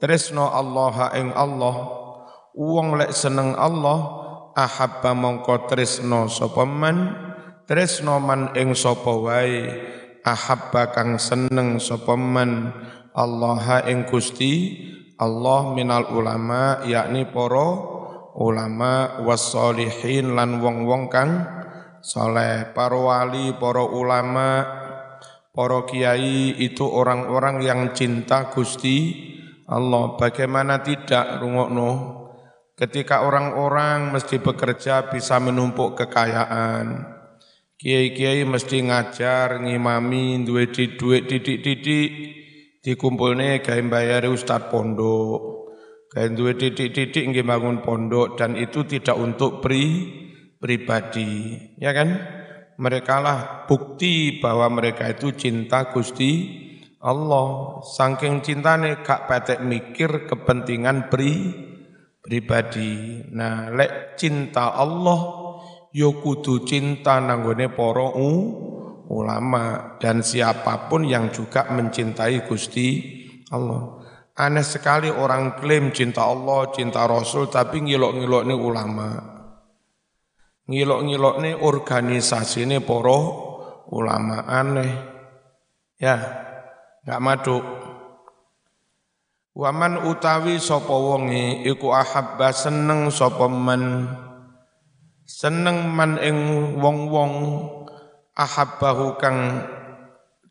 tresno Allah ing Allah. Wong lek seneng Allah ahabba mongko tresno sapa man? Tresno man ing sapa wae ahabba kang seneng sapa man? Allah ing Gusti Allah minal ulama yakni para ulama wassalihin lan wong-wong kang saleh. Para wali para ulama para kiai itu orang-orang yang cinta Gusti Allah. Bagaimana tidak rungokno? Ketika orang-orang mesti bekerja bisa menumpuk kekayaan. Kiai-kiai mesti ngajar, ngimami, duwe duit didik-didik, dikumpulne gawe bayar ustad pondok. Gawe duwe didik-didik nggih bangun pondok dan itu tidak untuk pri pribadi, ya kan? mereka lah bukti bahwa mereka itu cinta Gusti Allah. Saking cintane gak patek mikir kepentingan pri pribadi. Nah, lek cinta Allah yo kudu cinta nanggone para ulama dan siapa pun yang juga mencintai Gusti Allah. Aneh sekali orang klaim cinta Allah, cinta Rasul tapi ngilok-ngilok ini ulama ngilok-ngilok ini organisasi ini poro ulama aneh. Ya, nggak maduk. Waman utawi sapa wonge iku ahabba seneng sapa man seneng man ing wong-wong ahabbahu kang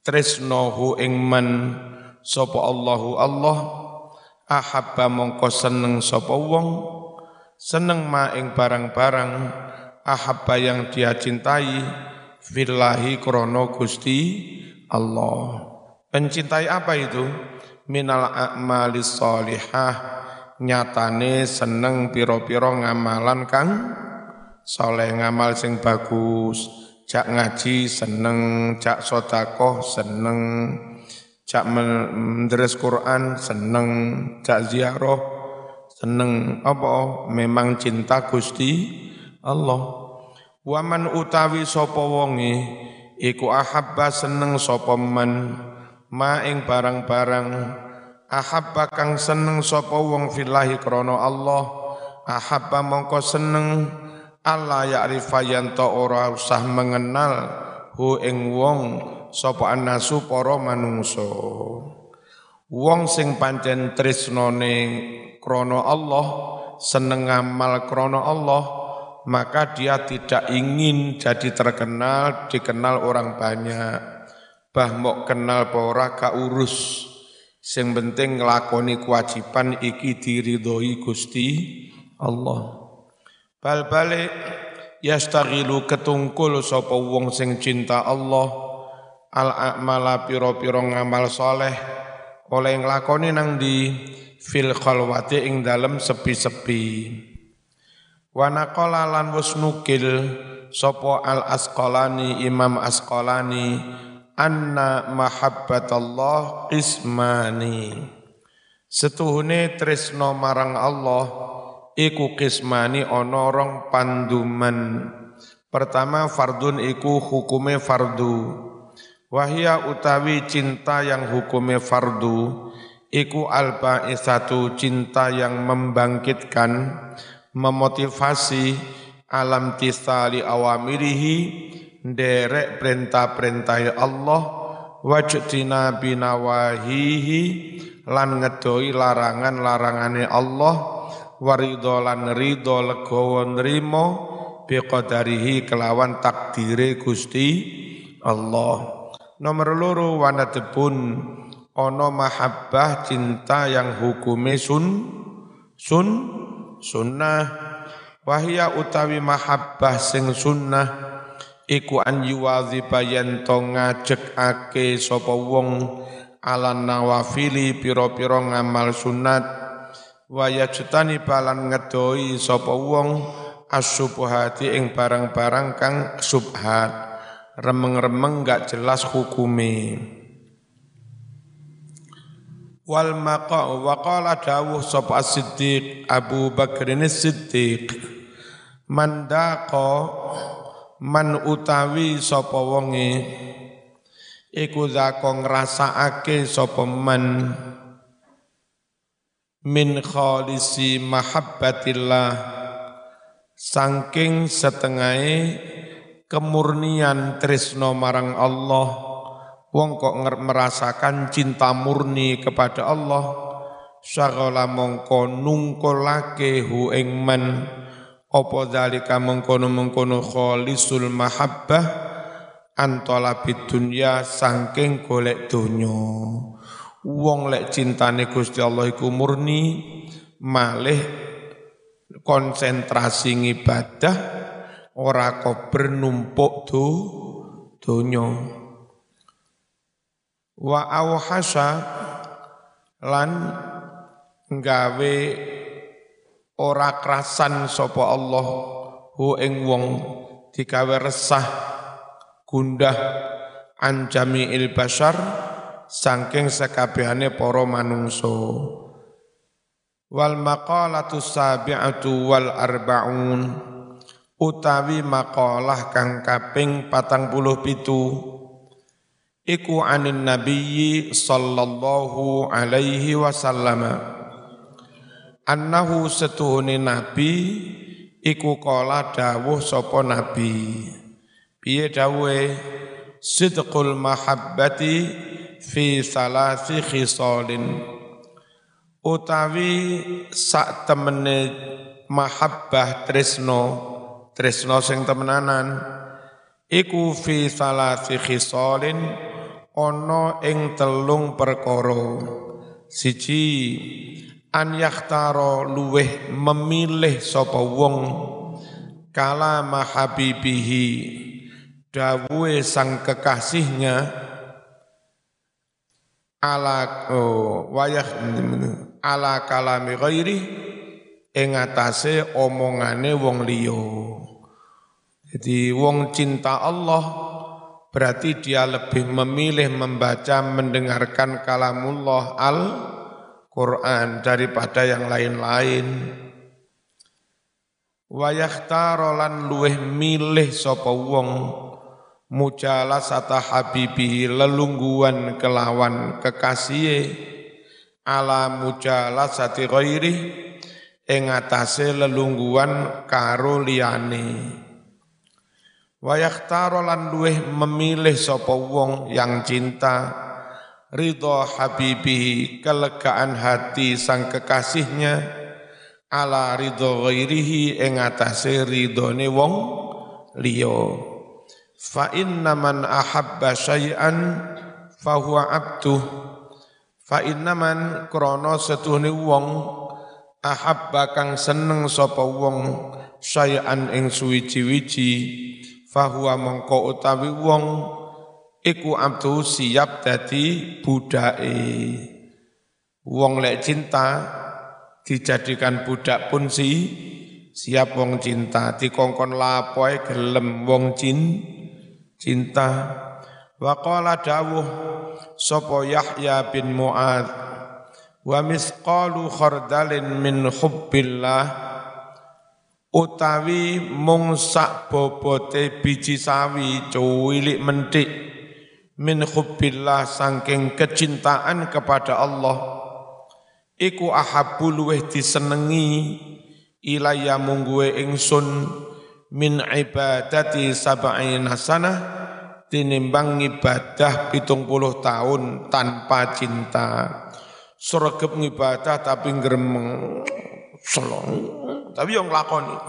tresnohu ing man sapa Allahu Allah ahabba mongko seneng sapa wong seneng ma ing barang-barang ahabba yang dia cintai fillahi krono Gusti Allah. Mencintai apa itu? Minal a'malis solihah nyatane seneng piro-piro ngamalan kang. Soleh ngamal sing bagus. Jak ngaji seneng jak sodakoh seneng. Jak mendres Quran seneng jak ziarah seneng. Apa? Memang cinta Gusti Allah. Waman utawi sapa wonge? Iku ahabba seneng sapa man ma ing barang-barang ahabba kang seneng sapa wong fillahi krana Allah ahabba mongko seneng Allah ya'rifa yanto ora usah mengenal hu ing wong sapa anasu para manungsa wong sing pancen tresnane krana Allah seneng ngamal krana Allah maka dia tidak ingin jadi terkenal, dikenal orang banyak. Bah mau kenal pora ka urus. Sing penting nglakoni kewajiban iki diridhoi Gusti Allah. Bal balik yastaghilu ketungkul sapa wong sing cinta Allah al a'mala pira-pira ngamal soleh oleh nglakoni nang di fil khalwati ing dalem sepi-sepi. Wa naqala lan wis nukil sapa al asqalani Imam Asqalani anna mahabbatallah ismani. Setuhune tresno marang Allah iku kismani ana rong panduman. Pertama fardun iku hukume fardu. Wahia utawi cinta yang hukume fardu iku alba isatu cinta yang membangkitkan memotivasi alam tisali awamirihi derek perintah-perintah Allah wajtina binawahihi lan ngedoi larangan-larangane Allah warido lan rido legowo nrimo biqadarihi kelawan takdire Gusti Allah. Nomor loro wanadebun ono mahabbah cinta yang hukume sun sun sunnah. Wahya utawi mahabbah sing sunnah iku an yuwadhiba yen to sapa wong ala nawafili piro-piro ngamal sunat. Wa yajtani balan ngedoi sapa wong asyubhati ing barang-barang kang subhat. Remeng-remeng gak jelas hukumi wal maqa wa qala dawuh sapa siddiq Abu Bakar Siddiq mandaqo man utawi sapa wonge iku zako ngrasakake sapa man. Min khalisi mahabbatillah saking setengahe kemurnian tresno marang Allah. Wong kok merasakan cinta murni kepada Allah syaghala mongko nungkolake hu ing man apa zalika mengkono-mengkono khalisul mahabbah antola dunya saking golek donya. Wong lek cintane Gusti Allah iku murni malih konsentrasi ngibadah ora kober numpuk do donya. Wa awhasa lan nggawe ora krasan sapa Allah hu ing wong digawe resah gundah an jami'il bashar saking sekabehane para manungso wal maqalatu sabi'atu wal arbaun utawi maqalah kang kaping patang puluh pitu. Iku anin nabiyyi sallallahu alaihi wasallam annahu setuhune nabi iku kala dawuh sapa nabi. Piye dawuhe? Sidqul mahabbati fi salasi khisalin. Utawi sak temene mahabbah tresno tresno sing temenanan iku fi salasi khisalin ana ing telung perkara. Siji an yakhtaro luweh memilih sapa wong kala mahabibihi dawuhe sang kekasihnya ala oh, wayah ala kalami ghairi ing atase omongane wong liya. Jadi wong cinta Allah berarti dia lebih memilih membaca mendengarkan kalamullah al Quran daripada yang lain-lain. Wayahtarolan luweh milih sapa wong mujalasata habibihi lelungguan kelawan kekasih ala mujalasati ghairi ing atase lelungguan karo liyane. Wa lan duwe memilih sapa wong yang cinta ridho habibihi kelegaan hati sang kekasihnya ala ridho ghairihi ing atase ridhone wong liya Fa inna man ahabba syai'an fahuwa abduh. Fa inna man krono setuhni wong ahabba kang seneng sapa wong syai'an ing suwiji-wiji fahuwa mongko utawi wong iku abdu siap dadi budake. Wong lek cinta dijadikan budak pun si siap wong cinta. Dikongkon lapoe gelem wong cinta cinta. Wa qala dawuh sapa Yahya bin Muad wa misqalu khardalin min hubbillah. Utawi mung sak bobote biji sawi cuwilik mentik min hubbillah saking kecintaan kepada Allah iku ahabbu luweh disenengi ilaya mungguwe ingsun min ibadati sab'ina sanah tinimbang ibadah pitung puluh tahun tanpa cinta. Sregep ngibadah tapi ngremeng selong. Tapi yang lakoni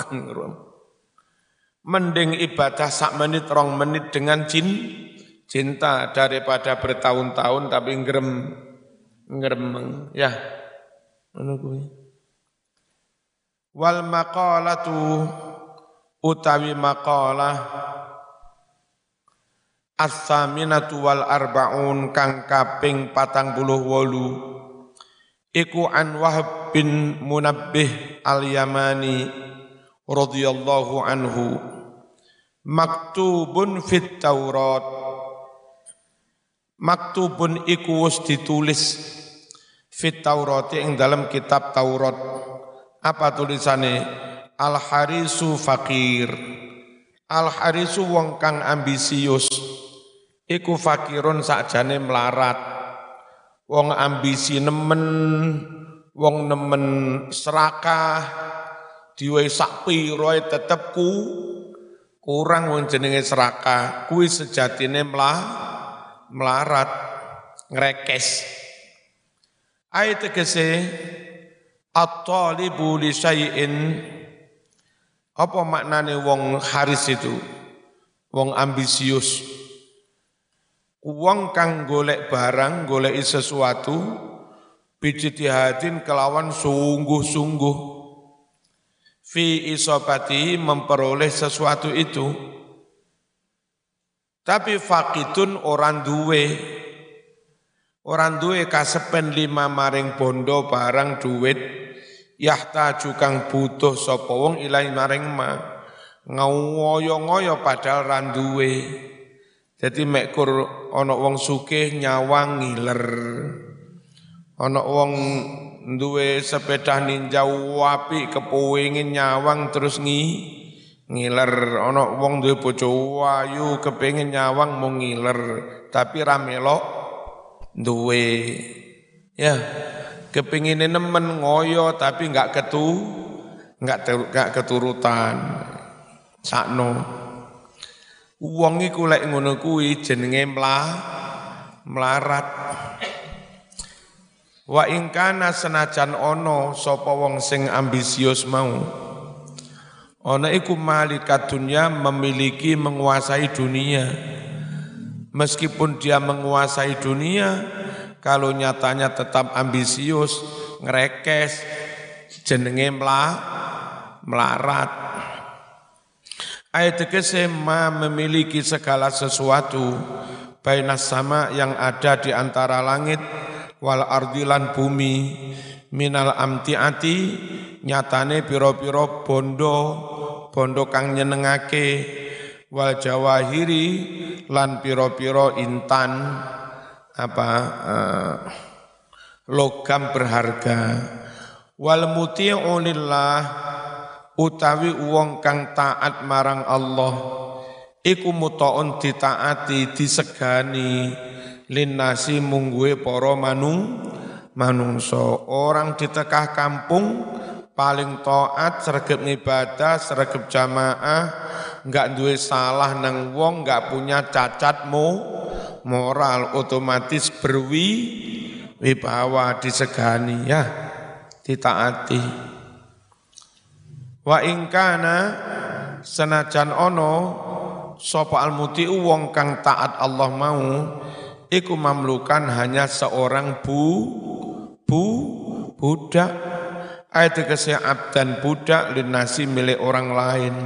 mending ibadah sak menit rong menit dengan cin cinta daripada bertahun-tahun tapi ngrem ngremeng ya. Kuwi. Wal maqalatu utawi makalah As-saminatu wal arbaun kang kaping patang puluh wolu Iku an Wahab bin Munabbih al-Yamani radhiyallahu anhu Maktubun fit Taurat Maktubun iku wis ditulis fit Taurat ing dalam kitab Taurat. Apa tulisane? Al Harisu fakir. Al Harisu wong kang ambisius. Iku fakirun sakjane melarat. Wong ambisi nemen wong nemen serakah diwe sak pira tetep ku kurang wong jenenge serakah kuwi sejatine melah melarat ngrekes ayat tegese at-talibu li syai'in apa maknane wong haris itu wong ambisius Uang kang golek barang, golek sesuatu, bijtihadin kelawan sungguh-sungguh. Fi isobati memperoleh sesuatu itu. Tapi fakitun orang duwe. Orang duwe kasepen lima maring bondo barang duit. Yahta jukang butuh sapa wong ilai maring ma. Ngoyo-ngoyo padahal randuwe. Jadi mekur ana wong sugih nyawang ngiler. Ana wong duwe sepeda ninja wapi kepengin nyawang terus ngi ngiler. Ana wong duwe bojo ayu kepengin nyawang mau ngiler, tapi ra melok duwe. Ya, kepengin nemen ngoyo tapi enggak ketu enggak keturutan. Sakno. Wong iku lek ngono kuwi jenenge mlah melarat. Wa ingkana senajan ono sapa wong sing ambisius mau. Ono iku malikat dunia memiliki menguasai dunia. Meskipun dia menguasai dunia, kalau nyatanya tetap ambisius, ngerekes, jenenge melah, melarat. Ayat tegese ma memiliki segala sesuatu bainas sama yang ada di antara langit wal ardilan bumi minal amtiati nyatane piro-piro bondo bondo kang nyenengake wal jawahiri lan piro-piro intan apa uh, logam berharga. Wal muti'u utawi wong kang taat marang Allah iku mutaun ditaati disegani linnasi mungguwe para manung manungso orang di tengah kampung paling taat sergap ibadah sergap jamaah enggak duwe salah nang wong enggak punya cacatmu moral otomatis berwi wibawa disegani ya ditaati. Wa ingkana senajan ono sapa almuti wong kang taat Allah mau iku mamlukan hanya seorang bu bu budak ayat kese abdan budak linasi milik orang lain.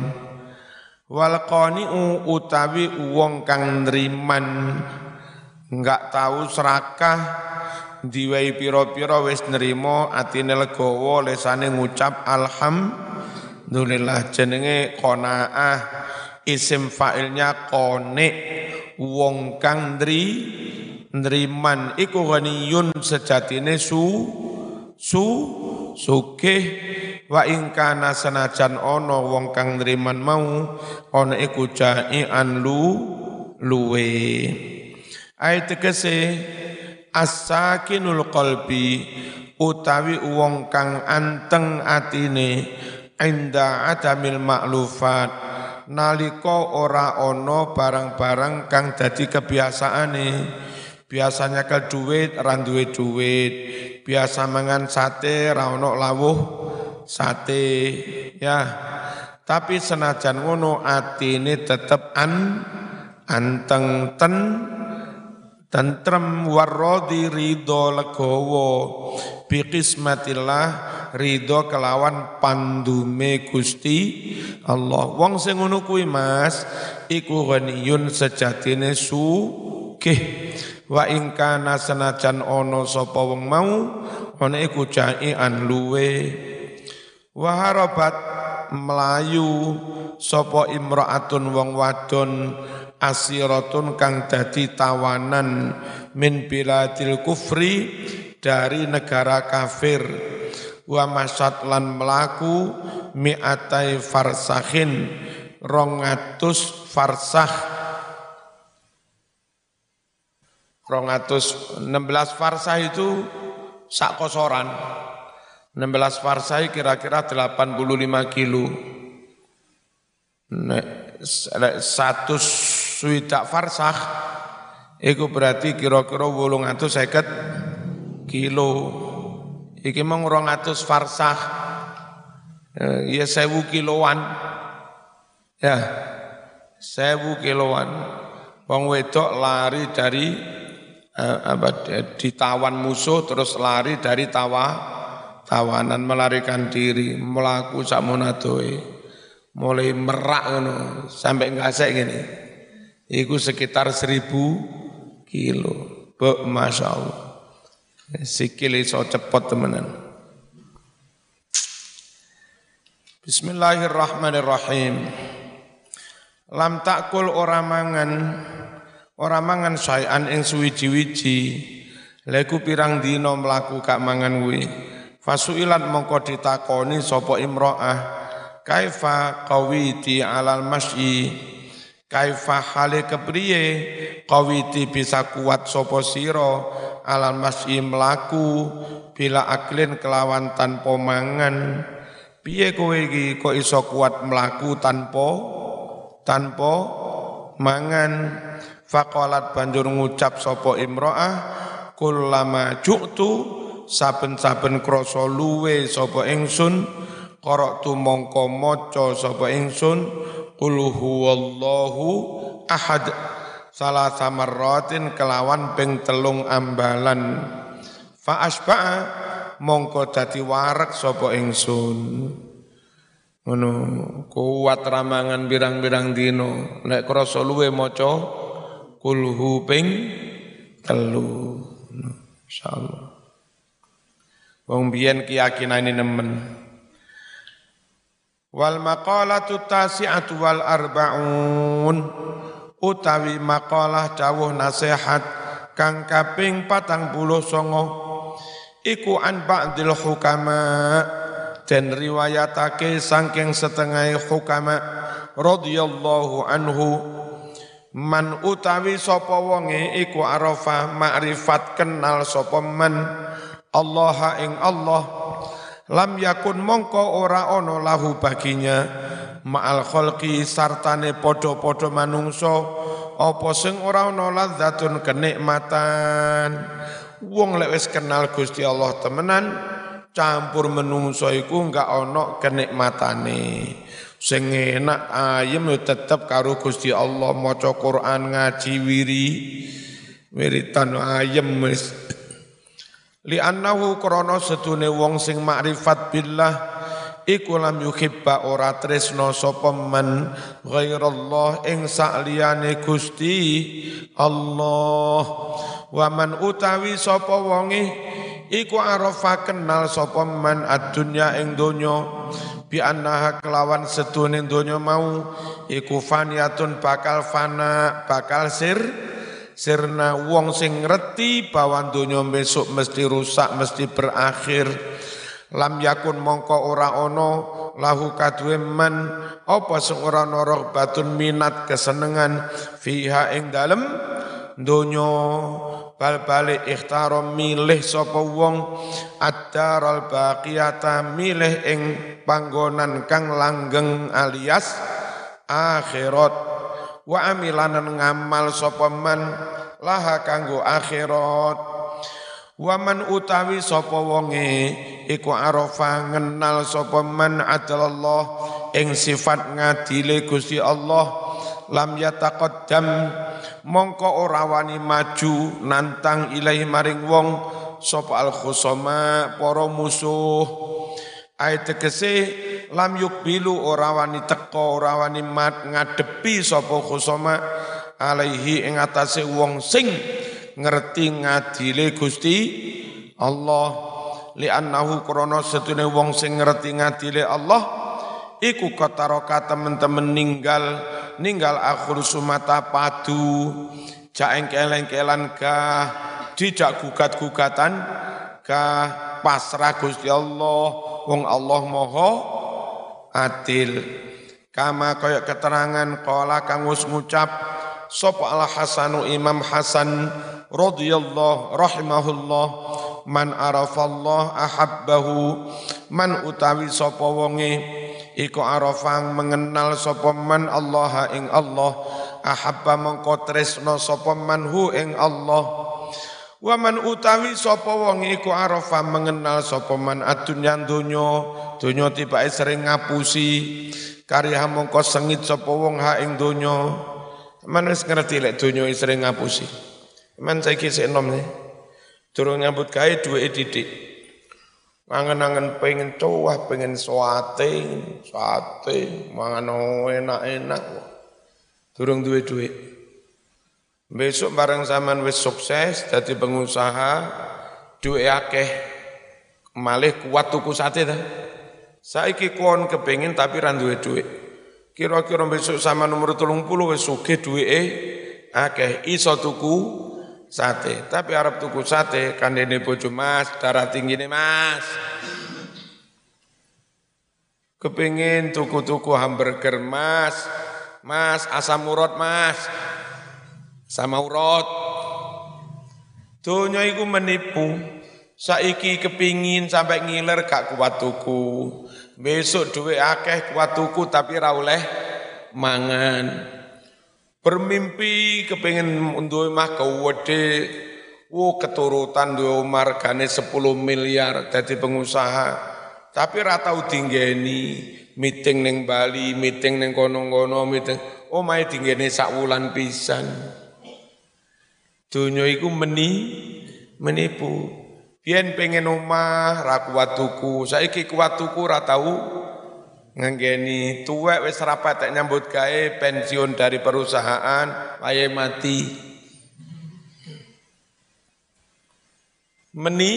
Wal qani'u utawi wong kang nriman. Enggak tahu serakah diwai piro-piro wis nerimo atine legowo lesane ngucap alhamdulillah. Jenenge qanaah isim fa'ilnya qone wong kang ndri nriman. Iku ghaniyun sejatine su su sugih. Wa ing kana sanajan ana wong kang nriman mau ana iku jai'an lu luwe. Ayat tegese as-sakinul qalbi utawi wong kang anteng atine inda adamil maklufat naliko ora ono barang-barang kang dadi kebiasaane. Biasanya ke duit ran duwe duit biasa mangan sate ra ono lawuh sate ya tapi senajan ngono atine tetep an anteng ten tentrem warodi ridho legowo bi qismatillah ridho kelawan pandume Gusti Allah. Wong sing ngono kuwi Mas, iku ghaniyun sejatine sugih. Wa ing kana senajan ana sapa wong mau, ana iku jaian luwe. Wa harabat melayu sapa imraatun wong wadon asiratun kang dadi tawanan min biladil kufri dari negara kafir wa masat lan melaku mi'atai farsahin rongatus farsah rongatus 16 farsah itu sak kosoran 16 farsah kira-kira 85 kilo satu swidak farsah Iku berarti kira-kira wolung atus seket kilo. Iki mong rong atus farsah. Ya sewu kiloan. Ya, sewu kiloan. Wong wedok lari dari eh, apa ditawan musuh terus lari dari tawa tawanan melarikan diri melaku sakmonadoe mulai merak ngono sampai ngasek gini iku sekitar seribu kilo. Buk, Masya Allah. Sikil iso cepot temenan. Bismillahirrahmanirrahim. Lam takul ora mangan ora mangan sayan ing suwiji-wiji. Leku pirang dino mlaku kak mangan kuwi. Fasuilat mongko ditakoni sapa imro'ah. Kaifa qawiti alal masyi? Kaifa hale kepriye? Qawiti bisa kuat sapa sira? Alal masyi mlaku bila aklin kelawan tanpa mangan. Piye kowe iki? Kok iso kuat mlaku tanpa tanpa mangan faqalat banjur ngucap sapa imro'ah kullama ju'tu saben-saben krasa luwe sapa ingsun qara'tu mongko maca sapa ingsun Qul huwallahu ahad salah samarratin kelawan ping telung ambalan. Fa asba'a mongko dadi warak sapa ingsun. Ngono kuat ramangan birang-birang dino nek krasa luwe maca kulhu ping telu. Insyaallah. Wong biyen keyakinane nemen. Wal maqalatu tasi'atu wal arba'un utawi maqalah dawuh nasihat kang kaping patang puluh songo iku an ba'dil hukama dan riwayatake sangking setengah hukama radhiyallahu anhu man utawi sapa wonge iku arafa ma'rifat kenal sapa man? Allah ing Allah. Lam yakun mongko ora ono lahu baginya. Ma'al kholqi sartane podo-podo manungso apa sing ora ono ladzatun kenikmatan. Wong lek wis kenal Gusti Allah temenan campur menungso iku enggak ono kenikmatane sing enak ayem yo tetep karo Gusti Allah maca Quran ngaji wiri wiritan ayem wis. Li annahu krana sedune wong sing makrifat billah iku lam yuhibba ora tresno sapa man ghairallah ing sakliyane Gusti Allah. Wa man utawi sapa wonge iku arafa kenal sapa man adunya ing donya bi annaha kelawan sedune donya mau iku faniyatun bakal fana bakal sir sirna wong sing ngerti bahwa donya besok mesti rusak mesti berakhir. Lam yakun mongko ora ono lahu kadue man apa sing ora ana batun minat kesenengan fiha ing dalem donya bal balik ikhtarom milih sapa wong ad-daral baqiyata milih ing panggonan kang langgeng alias akhirat. Wa amilanan ngamal sapa man laha kanggo akhirat. Wa man utawi sapa wonge iku arafa ngenal sapa man adalallah ing sifat ngadile Gusti Allah lam yataqaddam mongko ora wani maju nantang ilahi maring wong sapa al khusama para musuh. Ayat tegese lam yukbilu ora wani teko ora wani mat ngadepi sapa khusama alaihi ing atase wong sing ngerti ngadile Gusti Allah. Li'annahu krana setune wong sing ngerti ngadile Allah iku kataroka temen-temen ninggal ninggal akhir sumata padu jaeng keleng-kelan gah dijak gugat-gugatan gah pasrah Gusti Allah wong Allah moho adil. Kama kaya keterangan kala kang wis ngucap sapa al Hasanu Imam Hasan radhiyallahu rahimahullah man arafallah ahabbahu man utawi sapa wonge iku arafang mengenal sapa Allah ing Allah. Ahabba mengko tresno sapa hu ing Allah. Waman utawi sapa wong iku mengenal sapa man adunya donya. Donya tibake sering ngapusi. Karya mongko sengit sapa wong ha ing donya. Man wis ngerti lek donya sering ngapusi. Man saiki sik enom durung nyambut gawe duwe didik Mangan-angan pengen cowah, pengen suate, suate, mangan enak-enak. Durung duwe-duwe. Besok bareng zaman wis sukses jadi pengusaha duwe akeh malih kuat tuku sate ta. Saiki kon kepengin tapi ra duwe duit. Kira-kira besok sama nomor 30 wis sugih duweke akeh iso tuku sate. Tapi arep tuku sate kandene bojo Mas, darah tinggi nih Mas. Kepingin tuku-tuku hamburger Mas. Mas, asam urat Mas sama urut. Donya iku menipu. Saiki kepingin sampai ngiler gak kuat tuku. Besok duit akeh kuat tuku tapi ra oleh mangan. Bermimpi kepingin untuk mah kewede. Wo keturutan duwe margane 10 miliar jadi pengusaha. Tapi ra tau dinggeni meeting ning Bali, meeting ning kono-kono, meeting. Oh mae dinggeni sak wulan pisan. Dunia iku meni menipu. Biyen pengen omah ra kuat tuku, saiki kuat tuku ra tau nganggeni tuwek wis rapat nyambut gawe pensiun dari perusahaan wae mati. Meni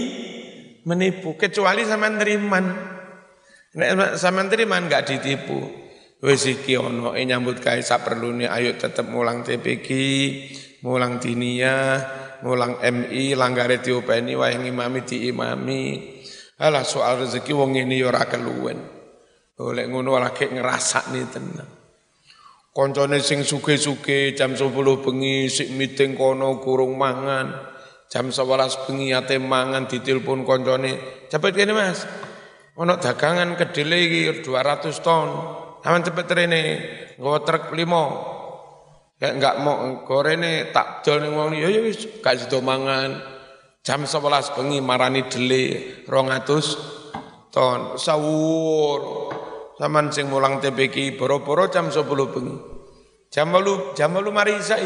menipu kecuali sama neriman. Nek sama neriman enggak ditipu. Wis iki ono nyambut gawe sak perlune ayo tetep mulang TPG mulang dinia, mulang MI, langgare diopeni wae ngimami diimami. Alah soal rezeki wong ini ya ora keluwen. Oleh ngono lagi ngrasakne tenan. Koncone sing suge-suge jam 10 bengi sik meeting kono kurung mangan. Jam 11 bengi ate mangan ditelepon koncone. Cepet kene Mas. Ono dagangan kedele iki 200 ton. Aman cepet rene, nggawa truk 5. Kayak enggak mau gorene tak dol ning wong ya ya wis gak sido mangan. Jam 11 bengi marani dele 200 ton sawur. Saman sing mulang TPK boro-boro jam 10 bengi. Jam 8 jam 8 mari isai.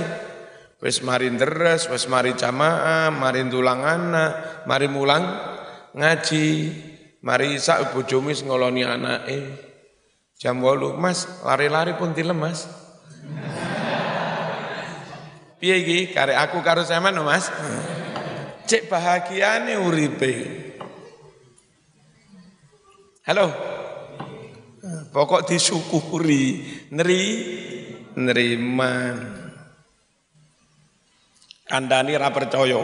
Wis mari deres, wis mari jamaah, mari tulangan, mari mulang ngaji. Mari isak bojomu wis ngoloni anake. Jam 8, Mas, lari-lari pun dilem, Mas. Piye iki karek aku karo sampean Mas? Cek bahagiane uripe. Halo. Pokok disyukuri, neri neriman. Kandani ra percaya.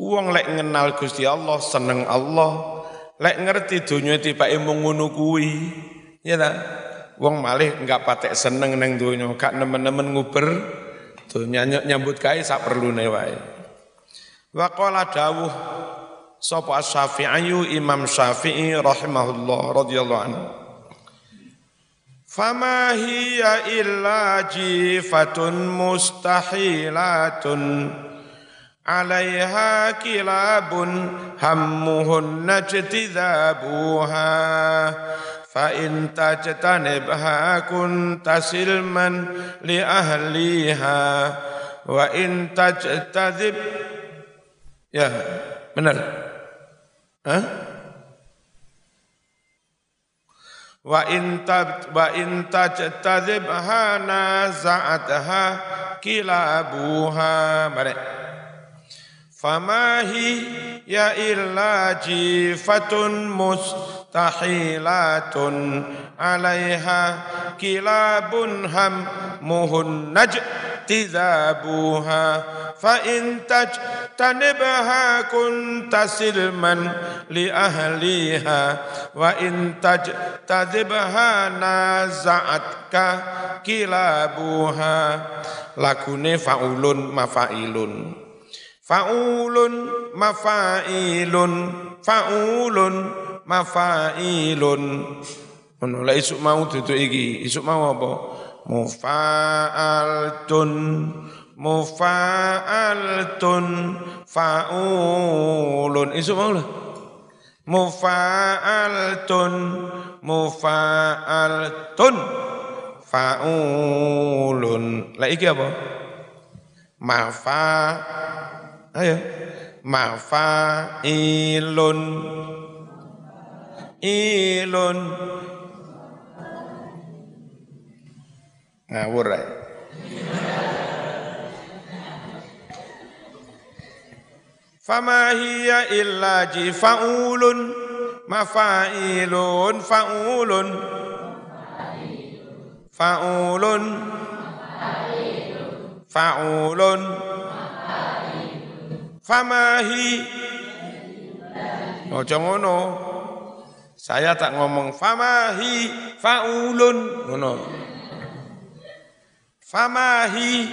Uang lek ngenal Gusti Allah, seneng Allah, lek ngerti dunia tibake mung ngono kuwi. Ya ta? Wong malih enggak patek seneng neng donya, gak nemen-nemen nguber donya nyambut gawe sak perlune wae. Wa qala dawuh sapa Asy-Syafi'i Imam Syafi'i rahimahullah radhiyallahu anhu. Fama hiya illa jifatun mustahilatun alaiha kilabun hammuhun najtidhabuha فإن تجتنبها كنت سلما لأهليها وإن تجتذب Ya, benar. Hah? Wa in tab wa in tajtadibha naza'atha kilabuha. Mari. Fama ya illa jifatun mustahilatun alaiha kilabun ham muhun naj tizabuha fa in tajtanibha kunta silman li ahliha wa in tajtadibha naza'atka kilabuha lagune faulun mafailun faulun mafailun faulun mafailun. Ngono lek isuk mau duduk iki. Isuk mau apa? Mufa'altun. Mufa'altun. Faulun. Isu mau lah. Mufa'altun. Mufa'altun. Faulun. Lah iki apa? Mafa ayo. Mafailun ilun. Ngawur ae Fama hiya illa jifaulun. Mafailun faulun. Faulun. Faulun. Fama hi. Ojo ngono Saya tak ngomong fama hi faulun. Ngono. Fama hi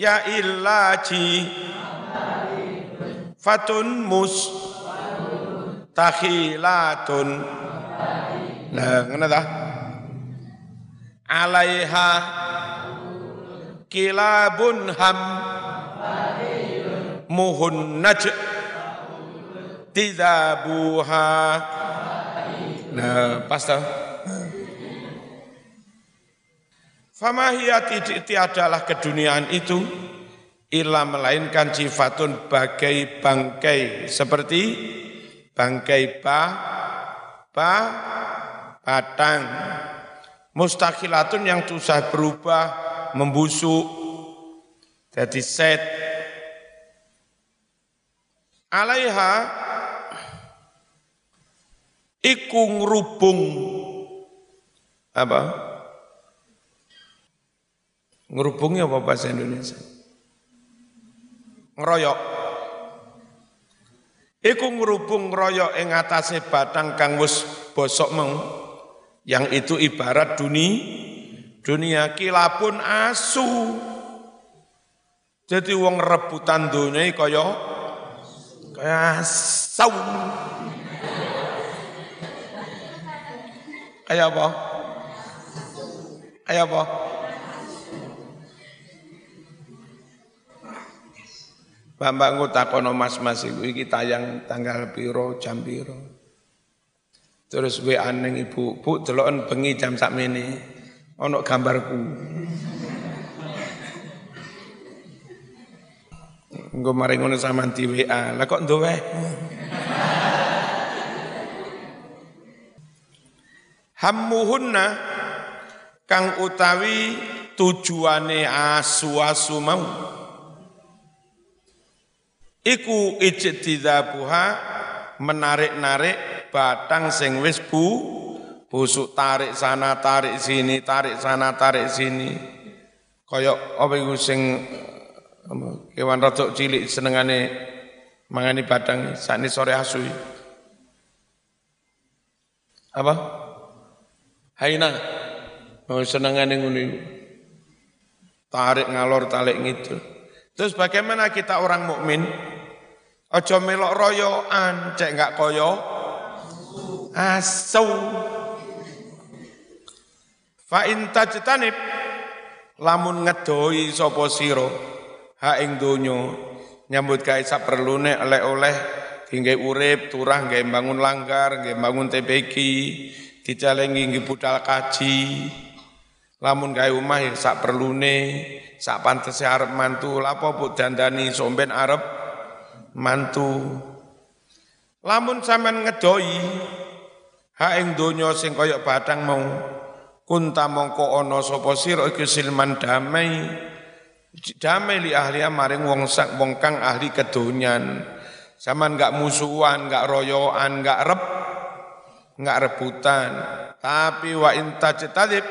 ya illaji fatun mus takhilatun. Nah ngono ta? Alaiha kilabun ham muhun naj tidabuha nah pas ta Famahiyati tiadalah keduniaan itu illa melainkan sifatun bagai bangkai seperti bangkai ba ba batang. Mustaqilatun yang susah berubah membusuk jadi set. Alaiha iku ngrubung. Apa? Ngerubungnya apa bahasa Indonesia? Ngeroyok. Iku ngerubung ngeroyok ing atase batang kang wis bosok mau yang itu ibarat dunia dunia kilapun asu. Jadi wong rebutan dunia kaya kaya asu kaya apa kaya apa Mbak-mbak ngutakono mas-mas iku iki tayang tanggal piro jam piro. Terus WA ning ibu, "Bu, deloken bengi jam sakmene ana gambarku." Engko mari ngono sampean di WA. Lah kok? Hammuhunna kang utawi tujuane asu-asu mau. Iku ijtidabuha menarik-narik batang sing wis bu busuk tarik sana tarik sini tarik sana tarik sini. Kaya apa iku sing kewan rada cilik senengane mangani batang sakni sore asu apa haina oh senengane ngono tarik ngalor tarik ngidul. Terus bagaimana kita orang mukmin? Aja melok royoan, cek enggak koyo? Asu. Fa in tajtanib lamun ngedoi sapa sira ha ing donya nyambut gawe saperlune oleh-oleh dingge urip turah nggih bangun langgar nggih bangun dicalengi nggih budal kaji. Lamun gawe omah ya sak perlune sak pantese arep mantu. Lapo bu dandani somben arep mantu. Lamun sampean ngedoi ha ing donya sing kaya batang mau kunta mongko ana sapa sira iku silman damai. Damai li ahli maring wong sak wong kang ahli kedonyan. Zaman enggak musuhan, enggak royoan, enggak rep, enggak rebutan. Tapi wa inta cetalib,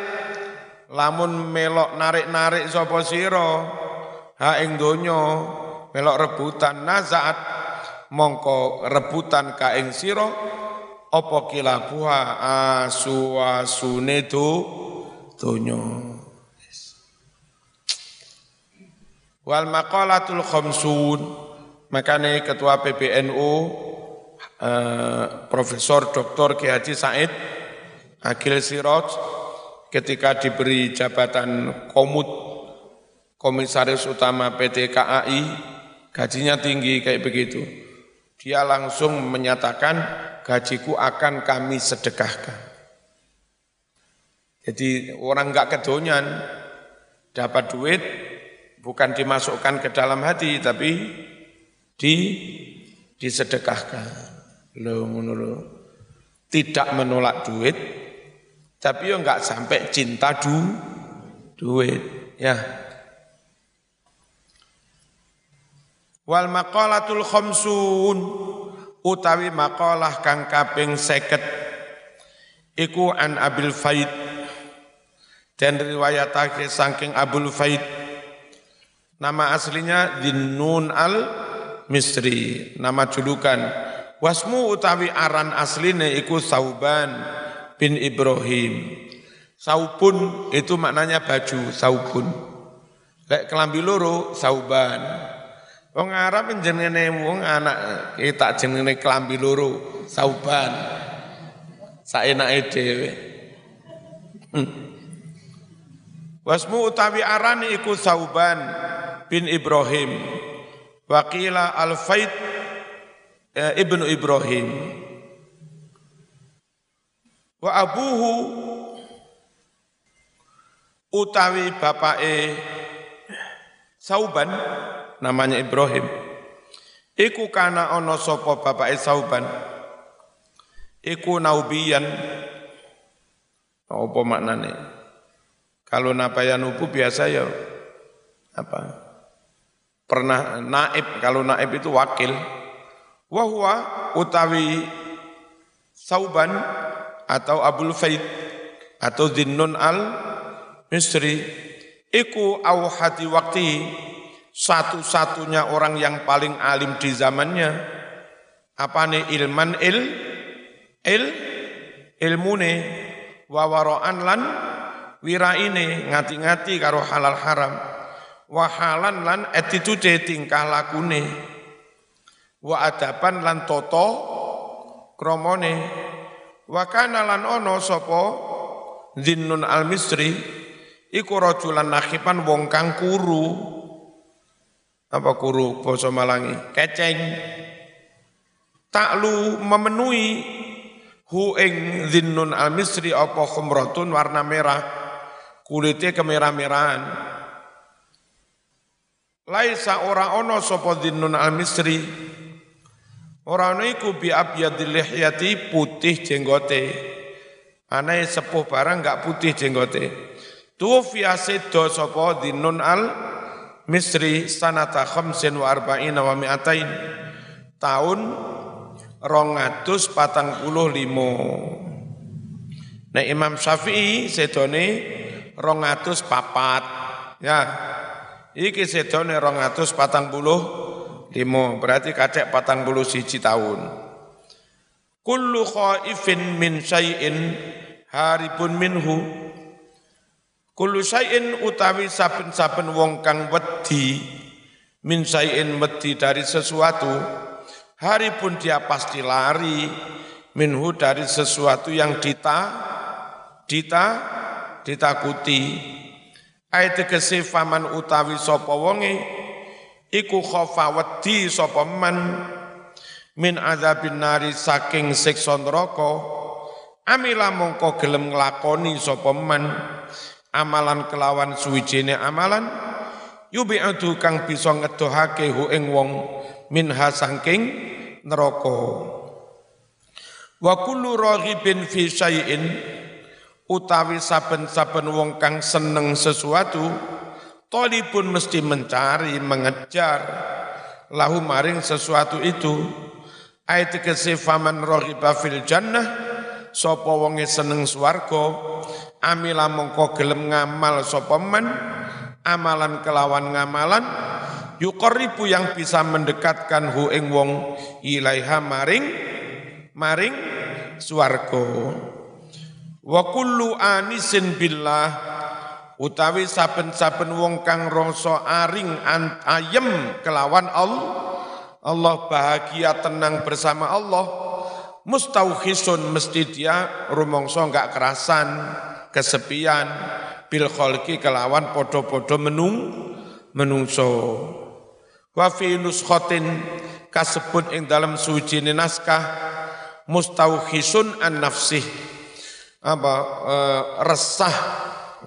lamun melok narik-narik sapa sira ha ing donya melok rebutan nazaat mongko rebutan ka ing sira apa kilabuha asu asune do donya wal maqalatul khamsun Makanya Ketua PBNU eh, Profesor Dr. Ki Haji Said Agil Siroj ketika diberi jabatan komut Komisaris Utama PT KAI gajinya tinggi kayak begitu. Dia langsung menyatakan gajiku akan kami sedekahkan. Jadi orang nggak kedonyan dapat duit bukan dimasukkan ke dalam hati tapi di disedekahkan. Lo menurut Tidak menolak duit, tapi yo enggak sampai cinta du duit, ya. Wal maqalatul khamsun utawi maqalah kang kaping seket iku an Abil Faid. Dan riwayatake saking Abul Faid. Nama aslinya Dinnun al Misri nama julukan wasmu utawi aran asline iku Sauban bin Ibrahim. Saubun itu maknanya baju saubun. Lek kelambi loro sauban. Wong Arab jenenge wong anak kita jenenge kelambi loro sauban. Saenake dhewe. Hmm. wasmu utawi aran iku Sauban bin Ibrahim. Waqila al-Faid eh, Ibnu Ibrahim. Wa abuhu utawi bapake Sauban namanya Ibrahim. Iku kana ana sapa bapake Sauban? Iku naubiyan. Apa maknane? Kalau nabayan ubu biasa ya apa? Pernah naib kalau naib itu wakil wahwa utawi sauban atau abul faid atau dinnun al misri iku awhati waktu satu-satunya orang yang paling alim di zamannya. Apa nih ilman il il ilmune. Wawaroan lan wiraine ngati-ngati karo halal haram. Wahalan lan attitude tingkah lakune wa adaban lan toto kromone wa kana lan ono sapa? Zinnun al misri iku rajulan nakhipan wong kang kuru. Apa kuru? Basa malangi. Keceng. Taklu memenuhi hu ing zinnun al misri apa khumratun warna merah. Kulitnya kemerah-merahan. Laisa ora ono sapa dinnun al-misri. Ora ono iku bi abyadil putih jenggote. Anae sepuh barang enggak putih jenggote. Tufiya sedo sapa dinnun al-misri sanata khamsin wa arba'ina wa mi'atain. Tahun rongatus patang puluh limo. Nah Imam Syafi'i sedone rongatus papat. Ya, Iki sedone 245 berarti kacek 41 tahun. Kullu khaifin min syai'in haribun minhu. Kullu syai'in utawi saben-saben wong kang wedi min syai'in wedi dari sesuatu haripun dia pasti lari minhu dari sesuatu yang dita dita ditakuti Ayat tegese faman utawi sapa wonge iku khofa wedi sapa man min azabin nari saking siksa neraka. Amila mongko gelem nglakoni sapa man amalan kelawan suwijine amalan. Yubi'udu kang bisa ngedohake hu ing wong minha sangking neraka. Wa kullu raghibin fi syai'in utawi saben-saben wong kang seneng sesuatu talibun mesti mencari mengejar. Lahu maring sesuatu itu. Ayat kese faman raghiba fil jannah sapa wonge seneng swarga. Amila mongko gelem ngamal sapa men amalan kelawan ngamalan yuqarribu yang bisa mendekatkan hu ing wong ilaiha maring maring swarga. Wa kullu anisin billah utawi saben-saben wong kang rasa aring ayem kelawan Allah Allah bahagia tenang bersama Allah mustauhisun mesti dia rumongso enggak kerasan kesepian bil kholki kelawan podo-podo menung menungso. Wa fi nuskhatin kasebut ing dalam suci naskah mustauhisun an nafsih apa e, resah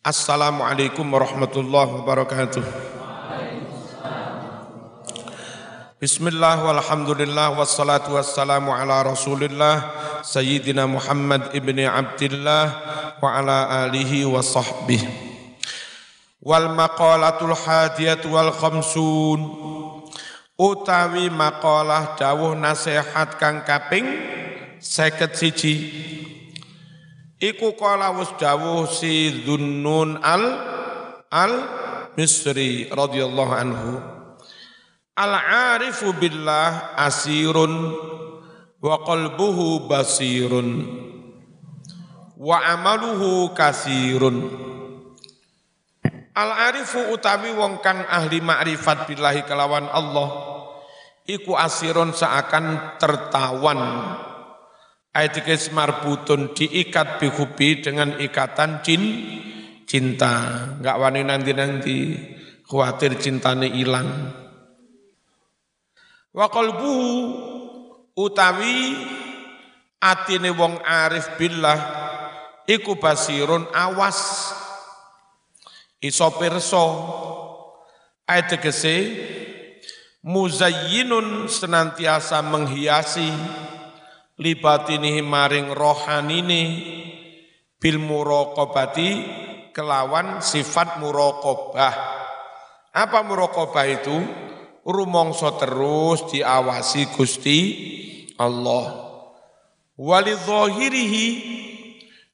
Assalamualaikum warahmatullahi wabarakatuh. Bismillah walhamdulillah wassalatu wassalamu ala rasulillah Sayyidina Muhammad ibni Abdillah wa ala alihi wa sahbihi. Wal maqalatul hadiyat wal khamsun. Utawi maqalah dawuh nasihat kang kaping seket siji Iku kala wus dawuh si Dhunnun al al Misri radhiyallahu anhu. Al-arifu billah asirun wa qalbuhu basirun wa amaluhu kasirun. Al-arifu utawi wong kang ahli makrifat billahi kelawan Allah iku asirun seakan tertawan ayat marbutun diikat bihubi dengan ikatan cin cinta. Enggak wani nanti-nanti khawatir cintane hilang. Wa qalbuhu utawi atine wong arif billah iku basirun awas. Iso pirsa. Ayat tegese muzayyinun senantiasa menghiasi libatinihi maring rohanine bil muraqabati kelawan sifat muraqabah. Apa muraqabah itu? Rumongso terus diawasi Gusti Allah. Wali zahirihi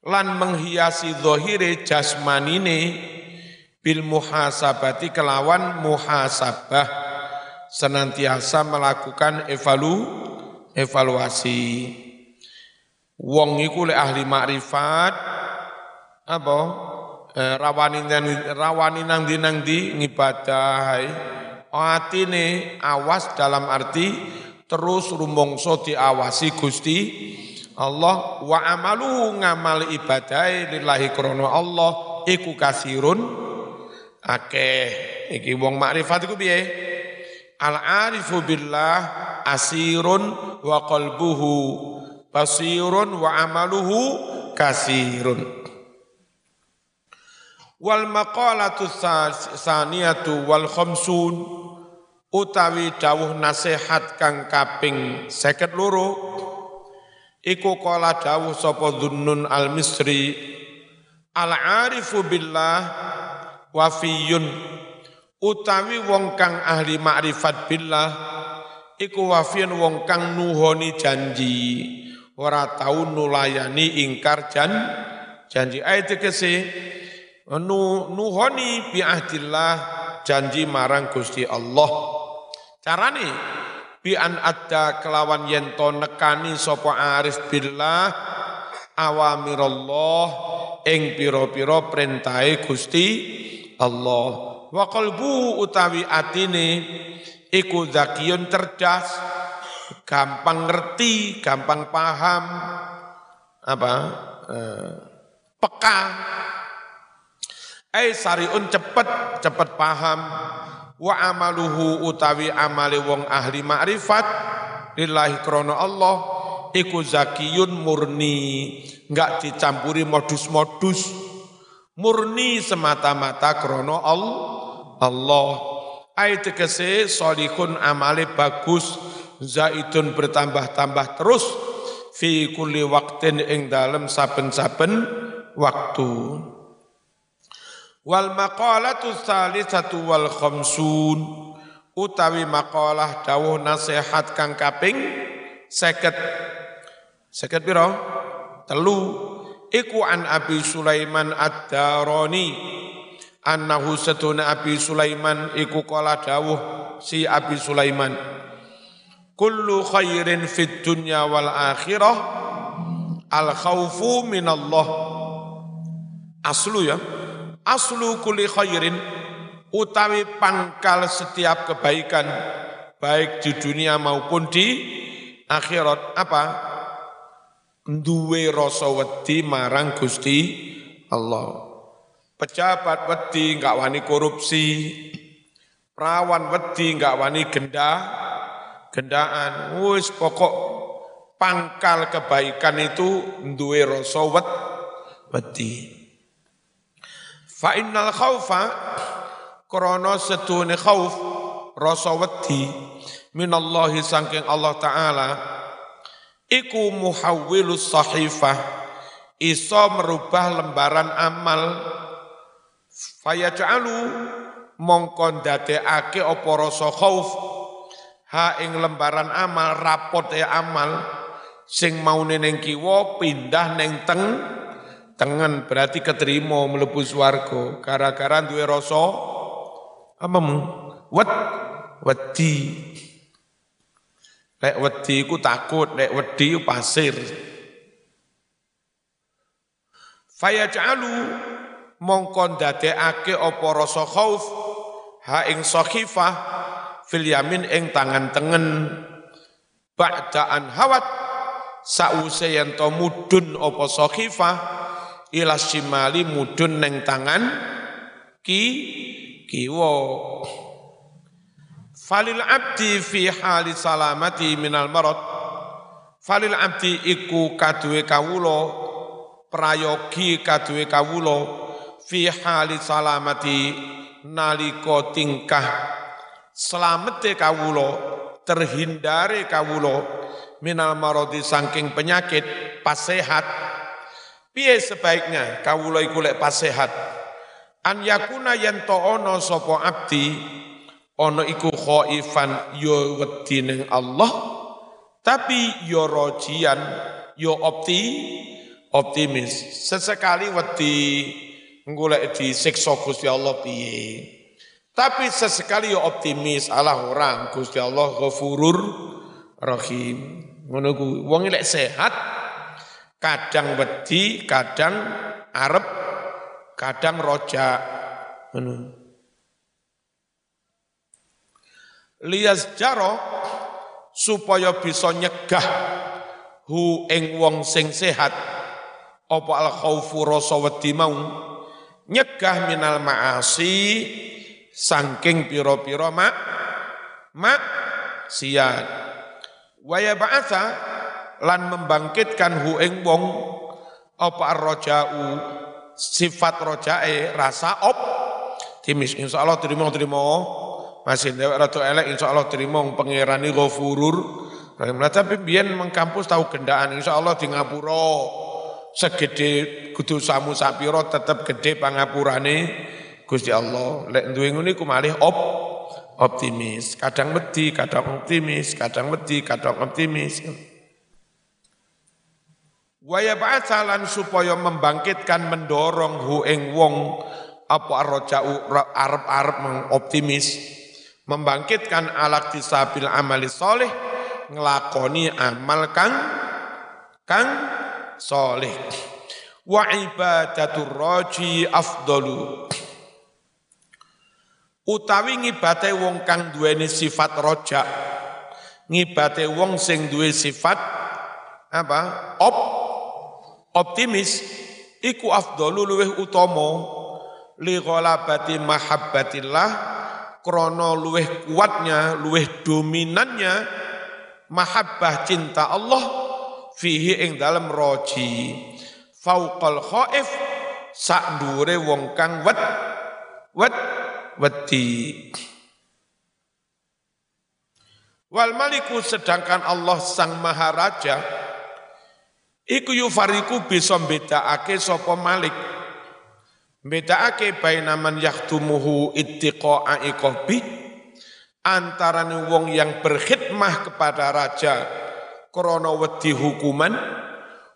lan menghiasi zahire jasmanine bil muhasabati kelawan muhasabah. Senantiasa melakukan evalu evaluasi. Wong iku lek ahli makrifat apa? Eh, rawani rawani nang di nang di ngibadah atine awas dalam arti terus rumongso diawasi Gusti Allah. Wa amalu ngamal ibadah lillahi krono Allah iku kasirun. Akeh. Iki wong makrifat iku piye? Al arifu billah asirun wa qalbuhu basirun wa amaluhu kasirun. Wal maqalatu saniyatu wal khamsun utawi dawuh nasihat kang kaping seket loro iku kala dawuh sapa dhunnun al misri al arifu billah wafiyun utawi wong kang ahli makrifat billah iku wafiyun wong kang nuhoni janji ora tau nulayani ingkar jan janji ayat kese nu nuhoni bi ahdillah janji marang Gusti Allah. Carane bi an adda kelawan yen to nekani sapa arif billah awamirallah ing pira-pira perintahe Gusti Allah Wa qalbu utawi atine iku zakiyun cerdas, gampang ngerti, gampang paham, apa? Eh, peka. Eh sariun cepet, cepet paham. Wa amaluhu utawi amali wong ahli ma'rifat lillahi krono Allah iku zakiyun murni, enggak dicampuri modus-modus. Murni semata-mata krono Allah. Ai tegese solihun amale bagus, zaitun bertambah-tambah terus fi kulli waktin ing dalem saben-saben waktu. Wal maqalatu satu wal khamsun utawi maqalah dawuh nasihat kang kaping seket. Seket piro? Telu. Iku an Abi Sulaiman ad-Darani annahu satuna Abi Sulaiman iku kala dawuh si Abi Sulaiman kullu khairin fid dunya wal akhirah al khaufu minallah. Aslu ya aslu kulli khairin utawi pangkal setiap kebaikan baik di dunia maupun di akhirat. Apa? Duwe rasa wedi marang Gusti Allah pejabat wedi enggak wani korupsi. Perawan wedi enggak wani gendah gendaan. Wis pokok pangkal kebaikan itu duwe rasa wedi. Fa innal khaufa krana setune khauf rasa wedi. Minallahi saking Allah taala iku muhawwilus sahifah iso merubah lembaran amal fayaj'alu mongkon dadekake apa rasa khauf. Ha ing lembaran amal rapot ya amal sing mau ning kiwa pindah neng teng tengen berarti keterima mlebu swarga gara-gara duwe rasa apa mu wet wedi. Lek wedi ku takut lek wedi pasir. Fayaj'alu mongkon dadekake apa rasa khauf ha ing sakhifah fil yamin ing tangan tengen. Ba'daan hawat sause yen to mudun apa sakhifah ila shimali mudun neng tangan ki kiwa. Falil abdi fi hali salamati minal marad. Falil abdi iku kaduwe kawula prayogi kaduwe kawula fi hali salamati nalika tingkah selamete kawulo terhindari kawulo minal marodi saking penyakit pas sehat piye sebaiknya kawulo iku lek pas sehat an yakuna yen to ono sapa abdi ono iku khaifan yo wedi ning Allah. Tapi yo rojian yo opti optimis. Sesekali wedi golek disiksa Gusti Allah piye tapi sesekali ya optimis Allah orang Gusti Allah Ghafurur Rahim. Ngono kuwi wong lek sehat kadang wedi, kadang arep, kadang roja. Ngono. Lias jaro supaya bisa nyegah hu ing wong sing sehat apa al khaufu rasa wedi mau nyegah minal maasi sangking piro-piro mak mak siat waya ba'atha lan membangkitkan hu ing wong apa arroja'u sifat rojae rasa op. Timis insyaallah terima terima masih dewek ratu elek insyaallah terima pengirani rahim tapi biyen mengkampus tahu gendaan insyaallah di ngapura segede kudu samu sapiro tetap gede pangapurane Gusti Allah. Lek duwe ngene iku malih op optimis, kadang wedi, kadang optimis, kadang wedi, kadang optimis. Waya ba'asalan supaya membangkitkan mendorong hu ing wong apa arroja'u arep-arep optimis. Membangkitkan alat tisabil amali soleh ngelakoni amal kang kang soleh. Wa ibadatur raji afdalu. Utawi ngibate wong kang duweni sifat roja ngibate wong sing duwe sifat apa op optimis. Iku afdalu luweh utama. Li ghalabati mahabbatillah krana luweh kuatnya luweh dominannya mahabbah cinta Allah fihi ing dalam roji. Fauqal khaif sak dure wong kang wet wet wedi. Wal maliku sedangkan Allah sang maharaja iku yufariku bisa bedakake sapa malik. Bedakake bainaman yahtumuhu ittiqa'a iqabi antara wong yang berkhidmah kepada raja krana wedi hukuman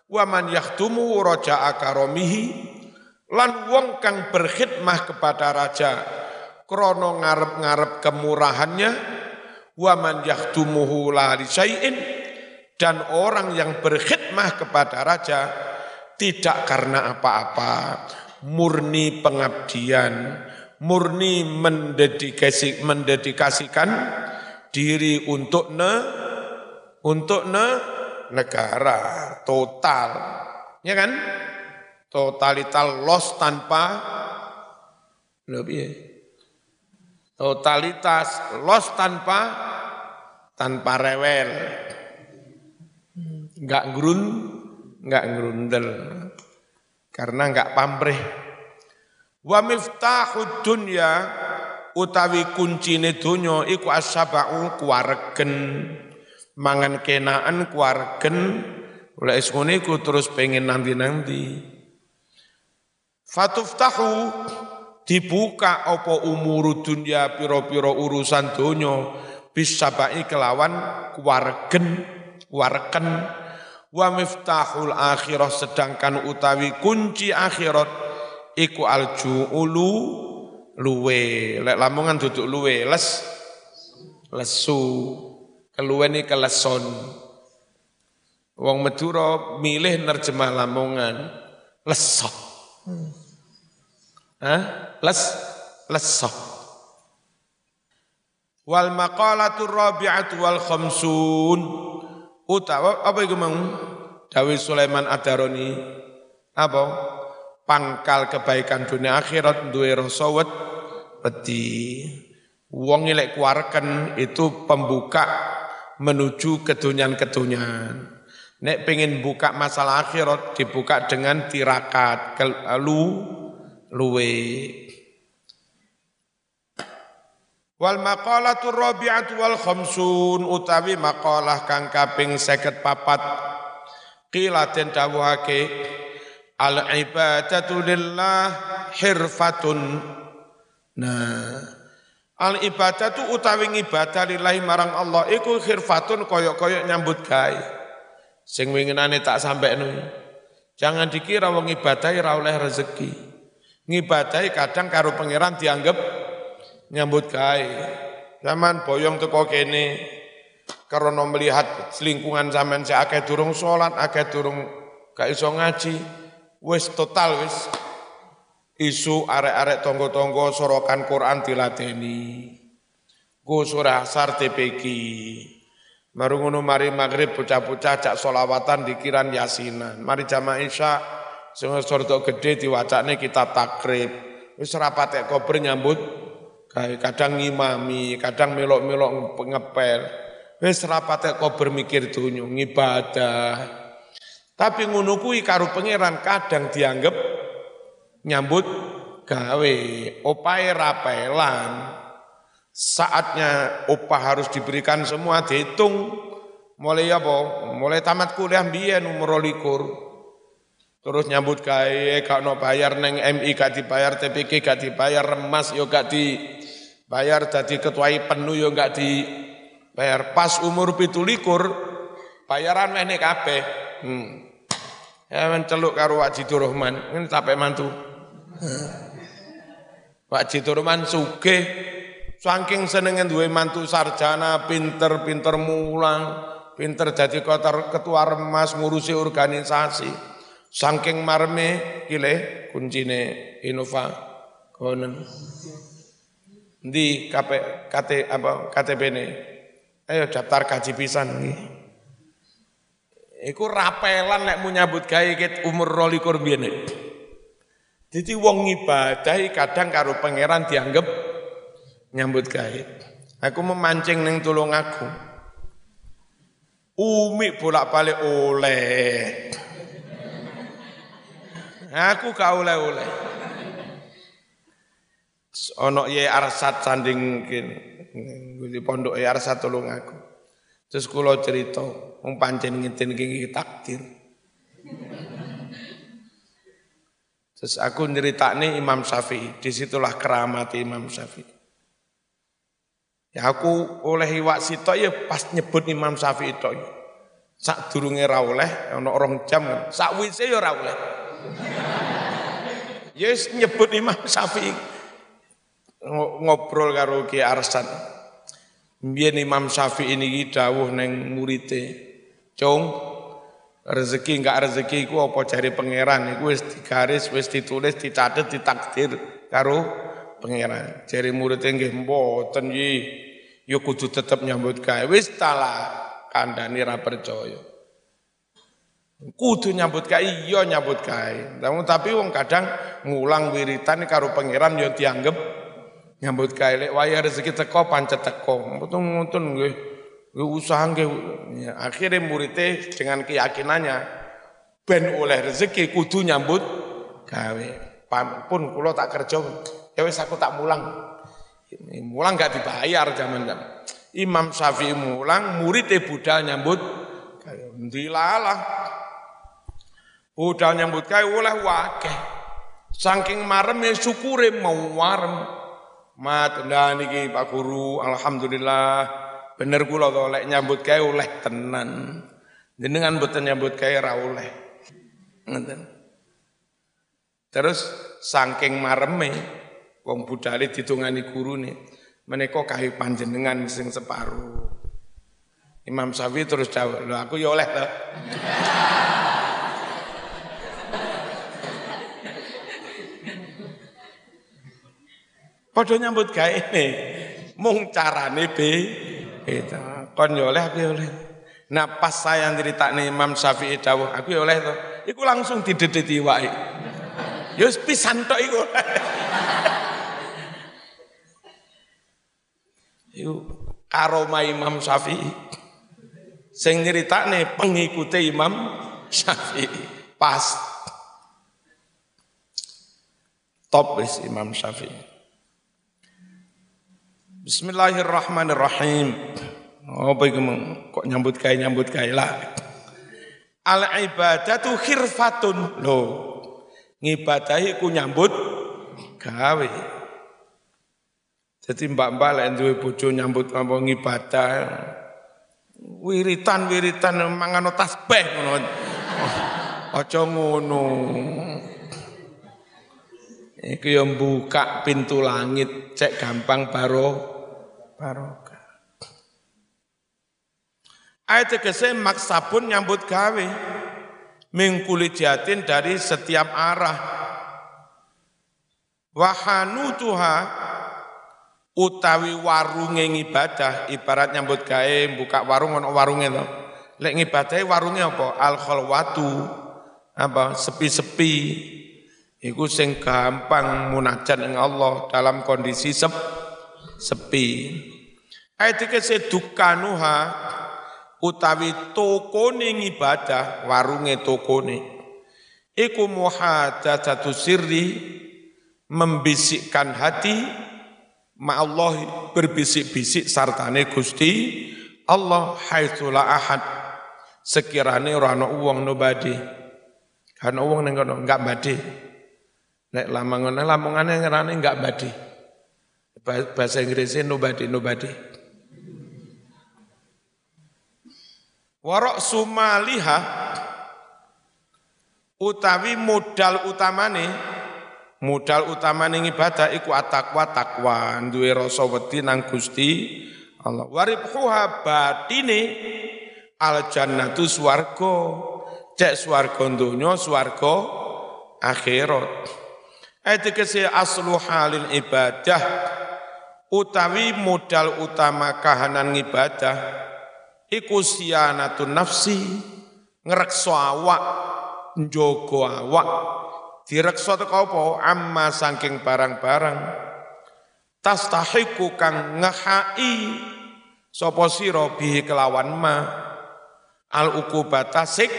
wa man yahtumu raja akaromihi lan wong kang berkhidmah kepada raja krono ngarep-ngarep kemurahannya wa man yahtumuhu la dan orang yang berkhidmah kepada raja tidak karena apa-apa murni pengabdian murni mendedikasi, mendedikasikan diri untuk ne untuk ne negara total. Ya kan? Totalitas loss tanpa lebih totalitas los tanpa tanpa rewel. Nggak gerun nggak gerundel karena nggak pamrih. Wa miftahud dunya utawi kuncine donya iku asabau kuwaregen mangan kenaan kuwaregen oleh ngene iku terus pengen nanti-nanti fatuftahu dibuka apa umuru dunia piro-piro urusan donya bisa baik kelawan wargen warken wa miftahul akhirah sedangkan utawi kunci akhirat iku aljuulu luwe. Lek lamongan duduk luwe les lesu keluweni keleson wong Madura milih nerjemah lamongan lesok hmm. Hah? Les lesah. Wal maqalatu rabi'atu wal khamsun. Utawa apa iku mau? Dawi Sulaiman Adaroni. Apa? Pangkal kebaikan dunia akhirat duwe rasa wedi. Wong ilek kuarken itu pembuka menuju kedunyan-kedunyan. Nek pengen buka masalah akhirat dibuka dengan tirakat, lu luwe. Wal maqalatu rabi'atu wal khamsun utawi maqalah kang kaping 54 qila den dawuhake al ibadatu lillah hirfatun. Nah al ibadatu utawi ibadah lillahi marang Allah iku hirfatun koyok-koyok nyambut gawe. Sing winginane tak sampai jangan dikira wong ibadah ora oleh rezeki. Ngibadahi kadang karo pangeran dianggap nyambut gawe. Zaman boyong teko kene karena melihat selingkungan zaman saya akeh durung sholat, akeh durung gak iso ngaji, wis total wis isu arek-arek tonggo-tonggo sorokan Quran diladeni. Ku surah asar TPQ. Baru ngono mari maghrib bocah-bocah cak solawatan dikiran yasinan. Mari jamaah isya Sing sorto gede diwacane kita takrib. Wis rapat kober nyambut kadang ngimami, kadang melok-melok ngepel. Wis rapat kober mikir dunyo ngibadah. Tapi ngono kuwi karo pangeran kadang dianggap nyambut gawe, opae rapelan. Saatnya opah harus diberikan semua dihitung. Mulai apa? Mulai tamat kuliah biyen umur likur. Terus nyambut gawe gak no bayar neng MI gak dibayar TPK gak dibayar remas yo gak dibayar jadi ketuai penuh yo gak dibayar pas umur pitulikur bayaran mene kabeh. Hmm. Ya menceluk karo Wak Jitu Rahman, ini capek mantu. Wak Jitu Rahman sugih saking senengen duwe mantu sarjana, pinter-pinter mulang, pinter jadi ketua remas ngurusi organisasi. Saking marme kile kuncine Innova konen. di KP, KT apa KTP ini. Ayo daftar kaji pisan nih. Iku rapelan nek mau nyambut gawe umur rolikur biyen. Jadi wong ibadah kadang karo pangeran dianggap nyambut gawe. Aku memancing neng tulung aku. Umi bolak-balik oleh. Aku gak oleh-oleh. Ono ye arsat sanding kene. Di pondok ye arsat tulung aku. Terus kula cerita, wong pancen ngiten iki takdir. Terus aku nyeritakne Imam Syafi'i, di situlah keramat Imam Syafi'i. Ya aku oleh iwak sitok ya pas nyebut Imam Syafi'i tok. Sak durunge ra oleh ana orang jam kan. Sak wise ya oleh. Yes nyebut Imam Syafi'i ngobrol karo Ki Arsan. Mbiyen Imam Syafi'i niki dawuh ning murite. Cung, rezeki enggak rezeki ku apa cari pangeran? Iku wis digaris wis ditulis dicatet ditakdir karo pangeran. Jari muridnya nggih mboten yi. Yo kudu tetep nyambut gawe. Wis tala kandhani ra percaya. Kudu nyambut gawe. Iya nyambut gawe. Tapi wong kadang ngulang wiritan karo pangeran yo dianggap nyambut gawe. Lek waya rezeki teko pancet teko. Mboten-mboten nggih usaha ya, akhirnya muridnya dengan keyakinannya ben oleh rezeki kudu nyambut gawe. Pun kulo tak kerja ya wis aku tak mulang. Mulang gak dibayar zaman zaman Imam Syafi'i mulang muridnya budal nyambut dilalah. Budal nyambut gawe oleh wakeh saking marem ya syukure mau warem. Mat niki Pak Guru alhamdulillah Bener kula to lek nyambut gawe oleh tenan. Jenengan mboten nyambut gawe ra oleh. Ngoten. Terus saking mareme wong budale ditungani gurune menika kae panjenengan sing separuh. Imam Syafi'i terus jawab, "Lho aku ya oleh to." Padha nyambut gawe ne. Mung carane be itu kon yo oleh oleh. Nah pas saya nih Imam Syafi'i dawuh, aku oleh to. Iku langsung didedeti wae. Wis pisan tok iku. Iku karoma Imam Syafi'i. Sing nyeritakne pengikute Imam Syafi'i. Pas. Top wis Imam Syafi'i. Bismillahirrahmanirrahim. Apa iku kok nyambut gawe nyambut gawe lah. Al ibadatu khirfatun. Lho. Ngibadahi ku nyambut gawe. Jadi mbak-mbak lek duwe bojo nyambut apa ngibadah wiritan-wiritan mangan tasbih ngono. Aja ngono. Iku yang buka pintu langit cek gampang baro barokah. Ayat ke maksabun nyambut gawe mingkuli jatin dari setiap arah. Wahanu tuha utawi warunge ibadah ibarat nyambut gawe buka warung ono warunge to. Lek ngibadahe warunge apa? Al khalwatu apa sepi-sepi Iku sing gampang munajat ing Allah dalam kondisi sep, sepi. Ayat iki dukanuha utawi tokone ibadah, warunge tokone. Iku muhadatsatu sirri membisikkan hati ma Allah berbisik-bisik sartane Gusti Allah haitsula ahad sekirane ora ana wong nobadi. Kan wong ning kono enggak badhe. Nek lamangane lamangane ngerane enggak badi. Bahasa Inggrisnya nobody, nobody. Warok sumaliha utawi modal utamane modal utamane ibadah iku atakwa takwa. Duwe rasa wedi nang Gusti Allah. Waribhuha batine al jannatu swarga. Cek swarga donya swarga akhirat. Ayat aslu halil ibadah utawi modal utama kahanan ibadah iku sianatun nafsi ngrekso awak njogo awak. Direkso teko apa? Amma saking barang-barang. Tastahiku kang ngehai sapa sira bihi kelawan ma? Al ukubata sik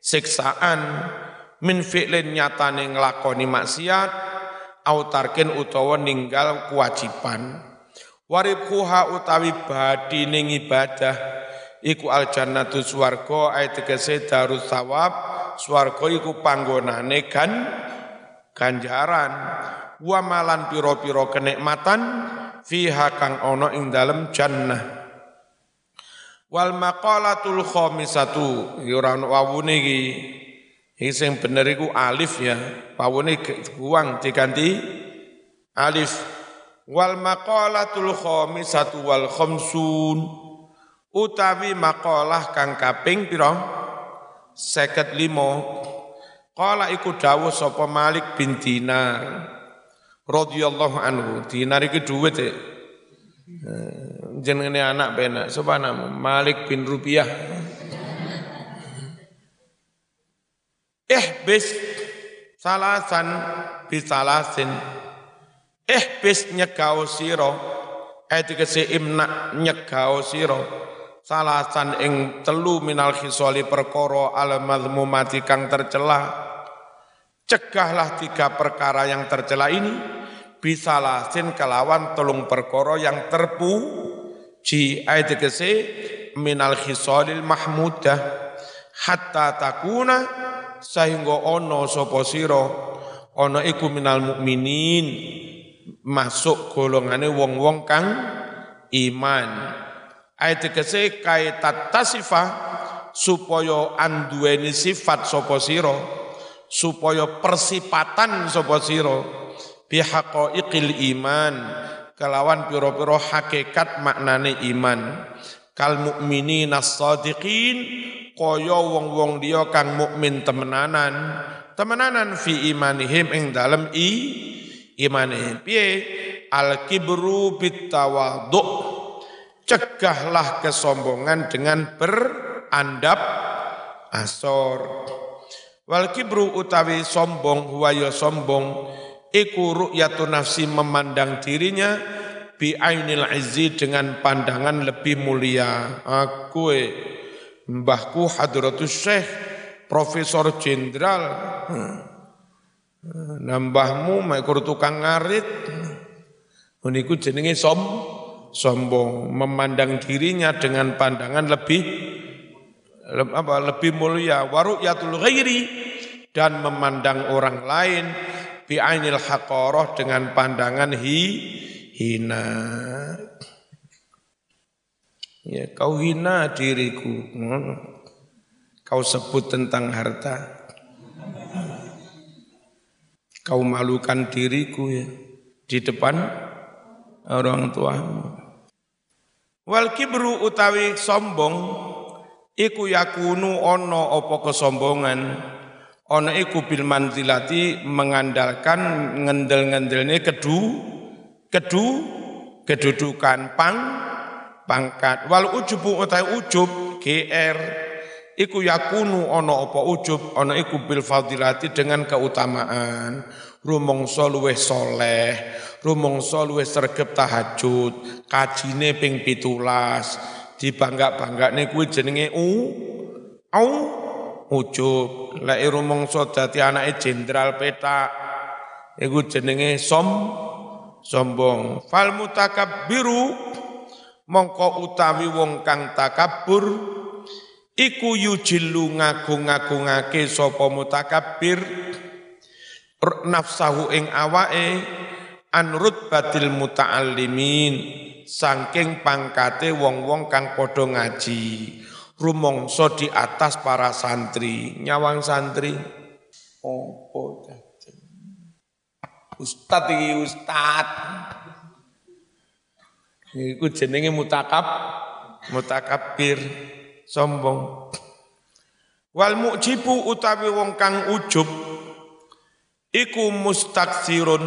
siksaan min fi'lin nyatane nglakoni maksiat autarkin utawa ninggal kewajiban waribkuha utawi badine ibadah iku al jannatu swarga ayat tegese darus sawab swarga iku panggonane kan ganjaran wa malan pira-pira kenikmatan fiha kang ana ing dalem jannah wal maqalatul khamisatu ora wawune iki ini yang benar itu alif ya. Pawune buang diganti alif. Wal maqalatul khamisatu wal khamsun. Utawi maqalah kang kaping? Seket limo. Kala iku dawuh sapa Malik bin Dinar radhiyallahu anhu. Dinar iki dhuwit e. Jenenge anak benak. Sapa nama? Malik bin Rupiah. ihbis salasan bisalasin ihbis nyegao sira. Etikese imna nyegao sira. Salasan ing telu minal khisali perkara al mazmumati kang tercela. Cegahlah tiga perkara yang tercela ini. Bisalasin kelawan telung perkara yang terpu. Ji etikese minal khisalil mahmudah. Hatta takuna sehingga ono sapa sira? Ana iku minal mukminin masuk golongane wong-wong kang iman. Ayat kese kaitat tasifah supaya anduweni sifat sapa sira supaya persipatan sapa sira bihaqaiqil iman kelawan pira-pira hakikat maknane iman. Kal mukminina shadiqin kaya wong-wong dia kang mukmin temenanan temenanan fi imanihim ing dalem i imane piye? Al kibru bitawadhu cegahlah kesombongan dengan berandap asor. Wal kibru utawi sombong huwa ya sombong iku ru'yatu nafsi memandang dirinya bi ainil izzi dengan pandangan lebih mulia. Aku eh, mbahku Hadratus Syekh Profesor Jenderal nambahmu mekur tukang ngarit. Uniku jenenge som. Sombong memandang dirinya dengan pandangan lebih apa lebih mulia. Waru'yatul ghairi. Dan memandang orang lain bi ainil haqarah dengan pandangan hi hina. Ya, kau hina diriku. Kau sebut tentang harta. Kau malukan diriku ya di depan orang tuamu. Wal kibru utawi sombong iku yakunu ono opo kesombongan. Ono iku bil manzilati mengandalkan ngendel-ngendelnya kedu kedu kedudukan pang pangkat. Wal ujubu utai ujub GR iku yakunu ono apa ujub ono iku bil fadilati dengan keutamaan. Rumongso luweh soleh rumongso luweh sergep tahajud kajine ping pitulas. Dibangga-banggane kuwi jenenge u au ujub. Lek rumongso dadi anake jenderal petak iku jenenge som sombong. Fal mutakabbiru mongko utawi wong kang takabur iku yujillu ngagung-agungake sapa mutakabbir nafsahu ing awake an rutbatil muta'allimin saking pangkate wong-wong kang padha ngaji. Rumangsa di atas para santri. Nyawang santri. Opo Ustad iki ustad. Iku jenenge mutakab, mutakabbir, sombong. Wal mujibu utawi wong kang ujub iku mustaksirun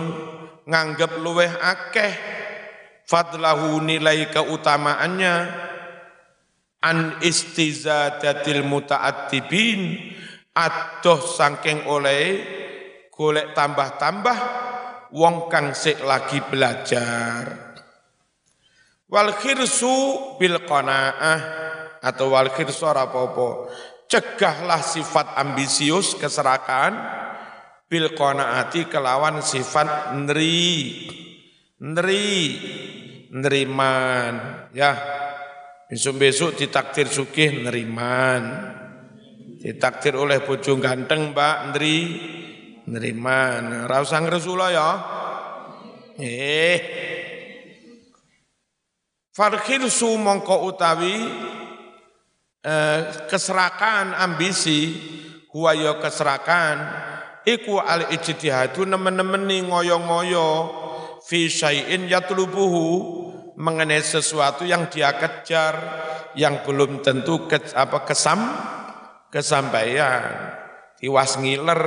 nganggep luweh akeh fadlahu nilai keutamaannya an istizadatil muta'attibin adoh saking oleh golek tambah-tambah wong kang sik lagi belajar wal khirsu bil qanaah atau wal khirsu ora apa-apa. Cegahlah sifat ambisius keserakan bil qanaati kelawan sifat neri. Neri. Neriman ya. Besok-besok ditakdir sugih neriman. Ditakdir oleh bojo ganteng Mbak Ndri neriman. Ora usah ngresula ya. Eh. Farkhirsu mongko utawi eh, keserakan ambisi huwa ya keserakan iku al ijtihadu nemen-nemeni ngoyo-ngoyo fi syai'in yatlubuhu mengenai sesuatu yang dia kejar yang belum tentu ke, apa kesam kesampaian tiwas ngiler.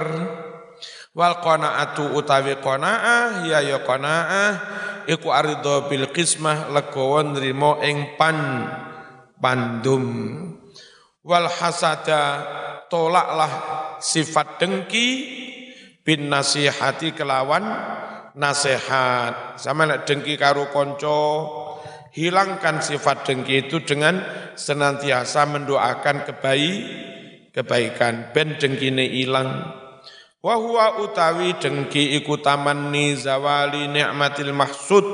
Wal qanaatu utawi qanaah ya ya qanaah iku aridho bil qismah legowo nrimo ing pan pandum wal hasada tolaklah sifat dengki bin nasihati kelawan nasihat. Sama nek dengki karo konco hilangkan sifat dengki itu dengan senantiasa mendoakan kebaik kebaikan. Ben dengkine ilang. Wa huwa utawi dengki iku tamanni zawali nikmatil mahsud.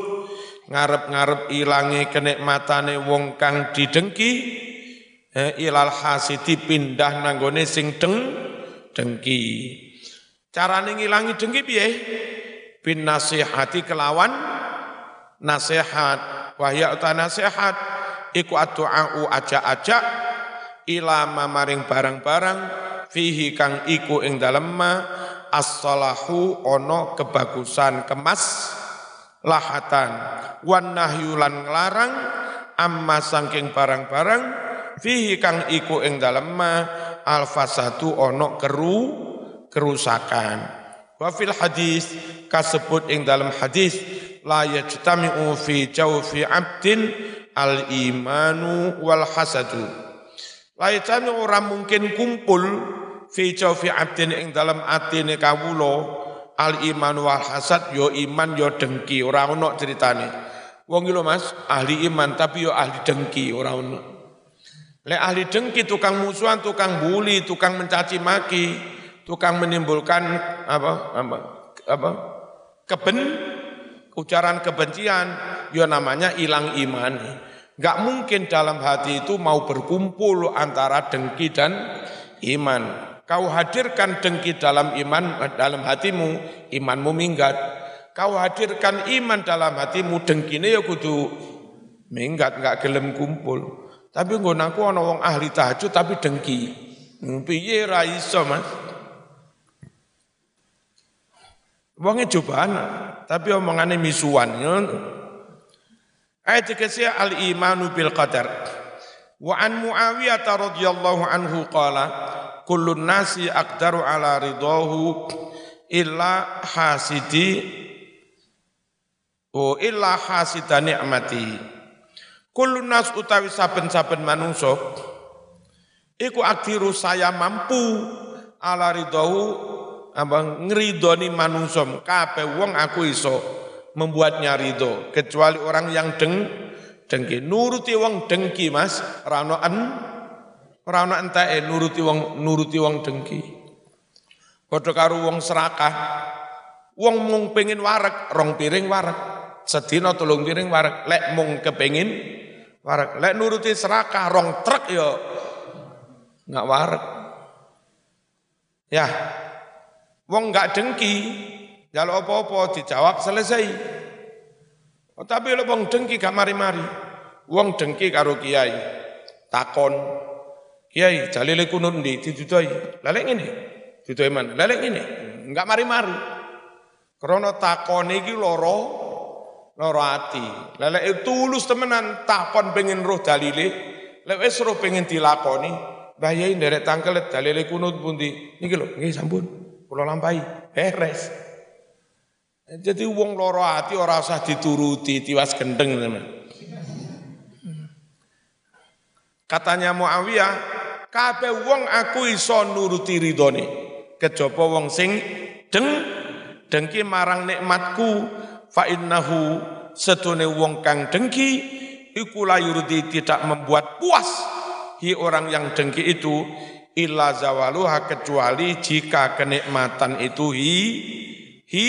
Ngarep-ngarep ilangi kenikmatane wong kang didengki ilal hasidi pindah nanggone sing deng dengki. Carane ngilangi dengki piye? Bin nasihati kelawan nasihat. Wahya uta nasihat. Iku addu'a aja-aja ilama maring barang-barang fihi kang iku ing dalem ma. As-salahu ono kebagusan kemas lahatan. Wan nahyu lan nglarang amma saking barang-barang fihi kang iku ing dalem ma al fasadu ono keru kerusakan wa fil hadis kasebut ing dalam hadis la yajtami'u fi jawfi abdin al imanu wal hasadu Laitane ora mungkin kumpul fi jawfi abdin ing dalam atine kawula al iman wal hasad yo iman yo dengki ora ono ceritane. Wong lho Mas, ahli iman tapi yo ahli dengki ora ono. Lek ahli dengki tukang musuhan, tukang bully, tukang mencaci maki, tukang menimbulkan apa apa apa keben ucapan kebencian yo namanya hilang iman. Gak mungkin dalam hati itu mau berkumpul antara dengki dan iman. Kau hadirkan dengki dalam iman dalam hatimu, imanmu minggat. Kau hadirkan iman dalam hatimu, dengkine ya kudu minggat, gak gelem kumpul. Tapi nggonaku ana wong ahli tahajud tapi dengki. Hmm, piye ra iso, Mas? Wonge cobaan, tapi omongane misuan. Ayat ketiga al-imanu bil qadar. Wa an Muawiyah radhiyallahu anhu qala kullun nasi aqdaru ala ridahu illa hasidi o illa hasida ni'mati. Kullun nas utawi saben-saben manungsa iku akdiru saya mampu ala ridahu apa ngridoni manungsa. Kabeh wong aku iso membuatnya ridho kecuali orang yang deng dengki. Nuruti wong dengki Mas. Rano an rano entae nuruti wong nuruti wong dengki. Padha karo wong serakah. Wong mung pengen warak rong piring warak sedina tolong piring warak lek mung kepengin warak lek nuruti serakah rong truk yo nggak warak ya wong nggak dengki kalau apa-apa dijawab selesai. Oh, tapi lo wong dengki gak mari-mari. Wong dengki karo kiai. Takon. Kiai, jalile kunut ndi didudoi. Lalek ngene. Dudoi mana? Lalek ngene. Enggak mari-mari. Krana takon iki loro loro ati. Lalek tulus temenan takon pengen roh dalile. Lek wis roh pengen dilakoni, Mbah Yai nderek dalile kunut pundi? Niki lho, nggih sampun. Kula lampahi. Beres. Jadi wong loro ati ora usah dituruti, tiwas gendeng teman. Katanya Muawiyah, kabeh wong aku iso nuruti ridhone. Kejaba wong sing deng dengki marang nikmatku fa innahu setune wong kang dengki iku layurdi tidak membuat puas hi orang yang dengki itu illa zawaluha kecuali jika kenikmatan itu hi hi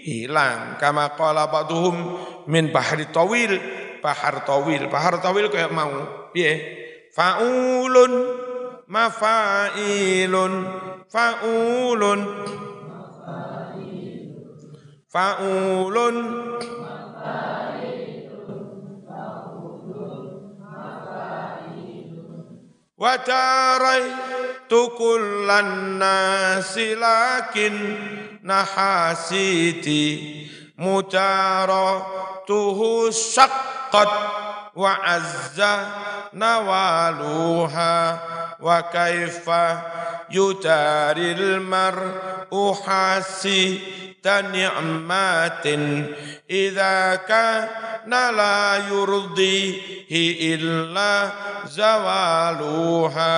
hilang. Kama qala ba'duhum min bahri tawil bahar tawil. Bahar tawil kayak mau piye? Faulun mafailun faulun faulun. Wa tu kullan nasi lakin nahasiti tuhu syaqqat wa azza nawaluha wa kaifa yutaril mar'u hasi ni'matin idza kana la yurdihi illa zawaluha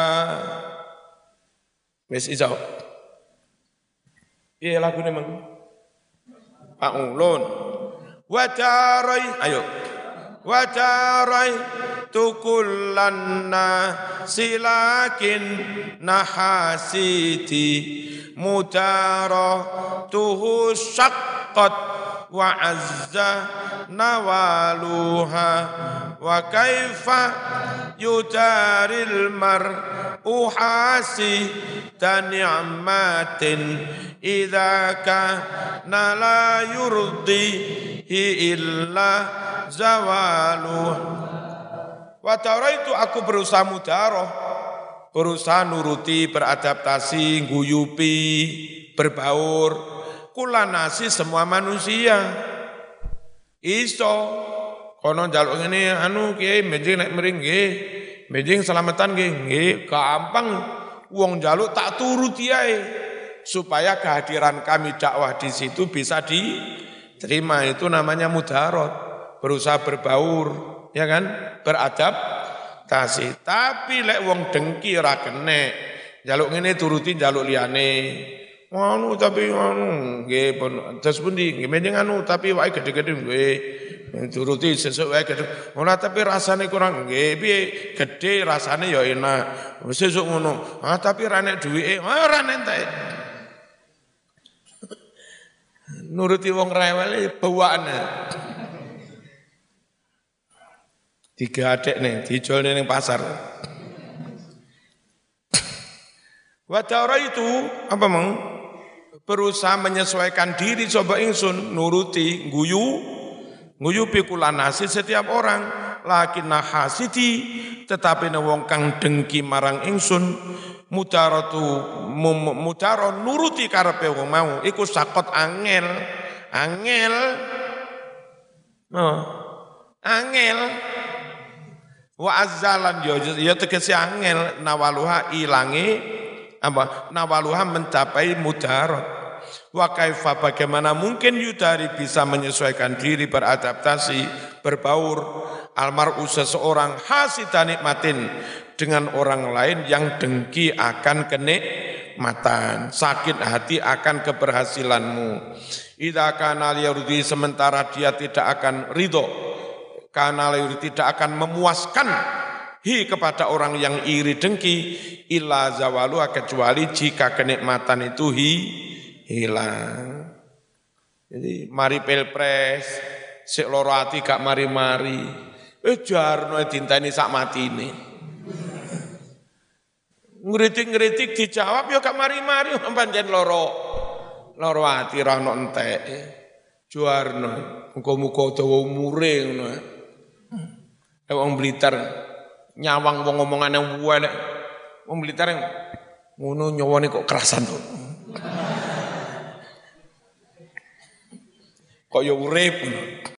wis iso. Piye lagune meng Pak Ulun. Wa ayo. Wa tukullanna silakin nahasiti tuhu syaqqat wa azza nawaluha wa kaifa yutaril mar'u ni'matin idza kana la yurdihi illa zawaluha Wa itu aku berusaha mudaroh, berusaha nuruti, beradaptasi, guyupi, berbaur, kulanasi semua manusia. Iso, kono jaluk ini anu kiai mejing naik mering nggih, mejing selamatan nggih, nggih. Gampang. Uang jaluk tak turuti ae supaya kehadiran kami dakwah di situ bisa diterima itu namanya mudarat berusaha berbaur ya kan? Beradaptasi. Tapi lek wong dengki ora kene. Jaluk ngene turuti jaluk liyane. Anu tapi anu nggih pun terus pundi nggih menjeng anu tapi wae gede-gede nggih. Turuti sesuk wae gede. Ora tapi rasane kurang nggih piye gede rasane ya enak. Sesuk ngono. Ah tapi ra nek duwike ora entek. Nuruti wong rewel bawaane. Tiga adik nih, dijual nih pasar. Wadara itu apa meng? Berusaha menyesuaikan diri coba ingsun nuruti guyu guyu pikulanasi setiap orang lakin nahasiti tetapi wong kang dengki marang ingsun mudaratu mudaro nuruti karepe wong mau iku sakot angel angel oh, angel Wa azzalan yo ya tegese angel nawaluha ilangi apa nawaluha mencapai mudarat. Wa kaifa bagaimana mungkin yudari bisa menyesuaikan diri beradaptasi berbaur almaru seseorang hasita nikmatin dengan orang lain yang dengki akan kenikmatan, sakit hati akan keberhasilanmu. Idza kana sementara dia tidak akan ridho karena tidak akan memuaskan hi kepada orang yang iri dengki illa zawalu kecuali jika kenikmatan itu hi hilang. Jadi mari pilpres sik loro ati gak mari-mari. Eh jarno dinteni sak matine. Ngritik-ngritik dijawab ya gak mari-mari pancen loro. Loro ati ra ono entek. Juarno, muga-muga dawa umure ngono. Eh wong Blitar nyawang wong omongane elek. Wong Blitar ngono nyawane kok kerasan kok ya urip.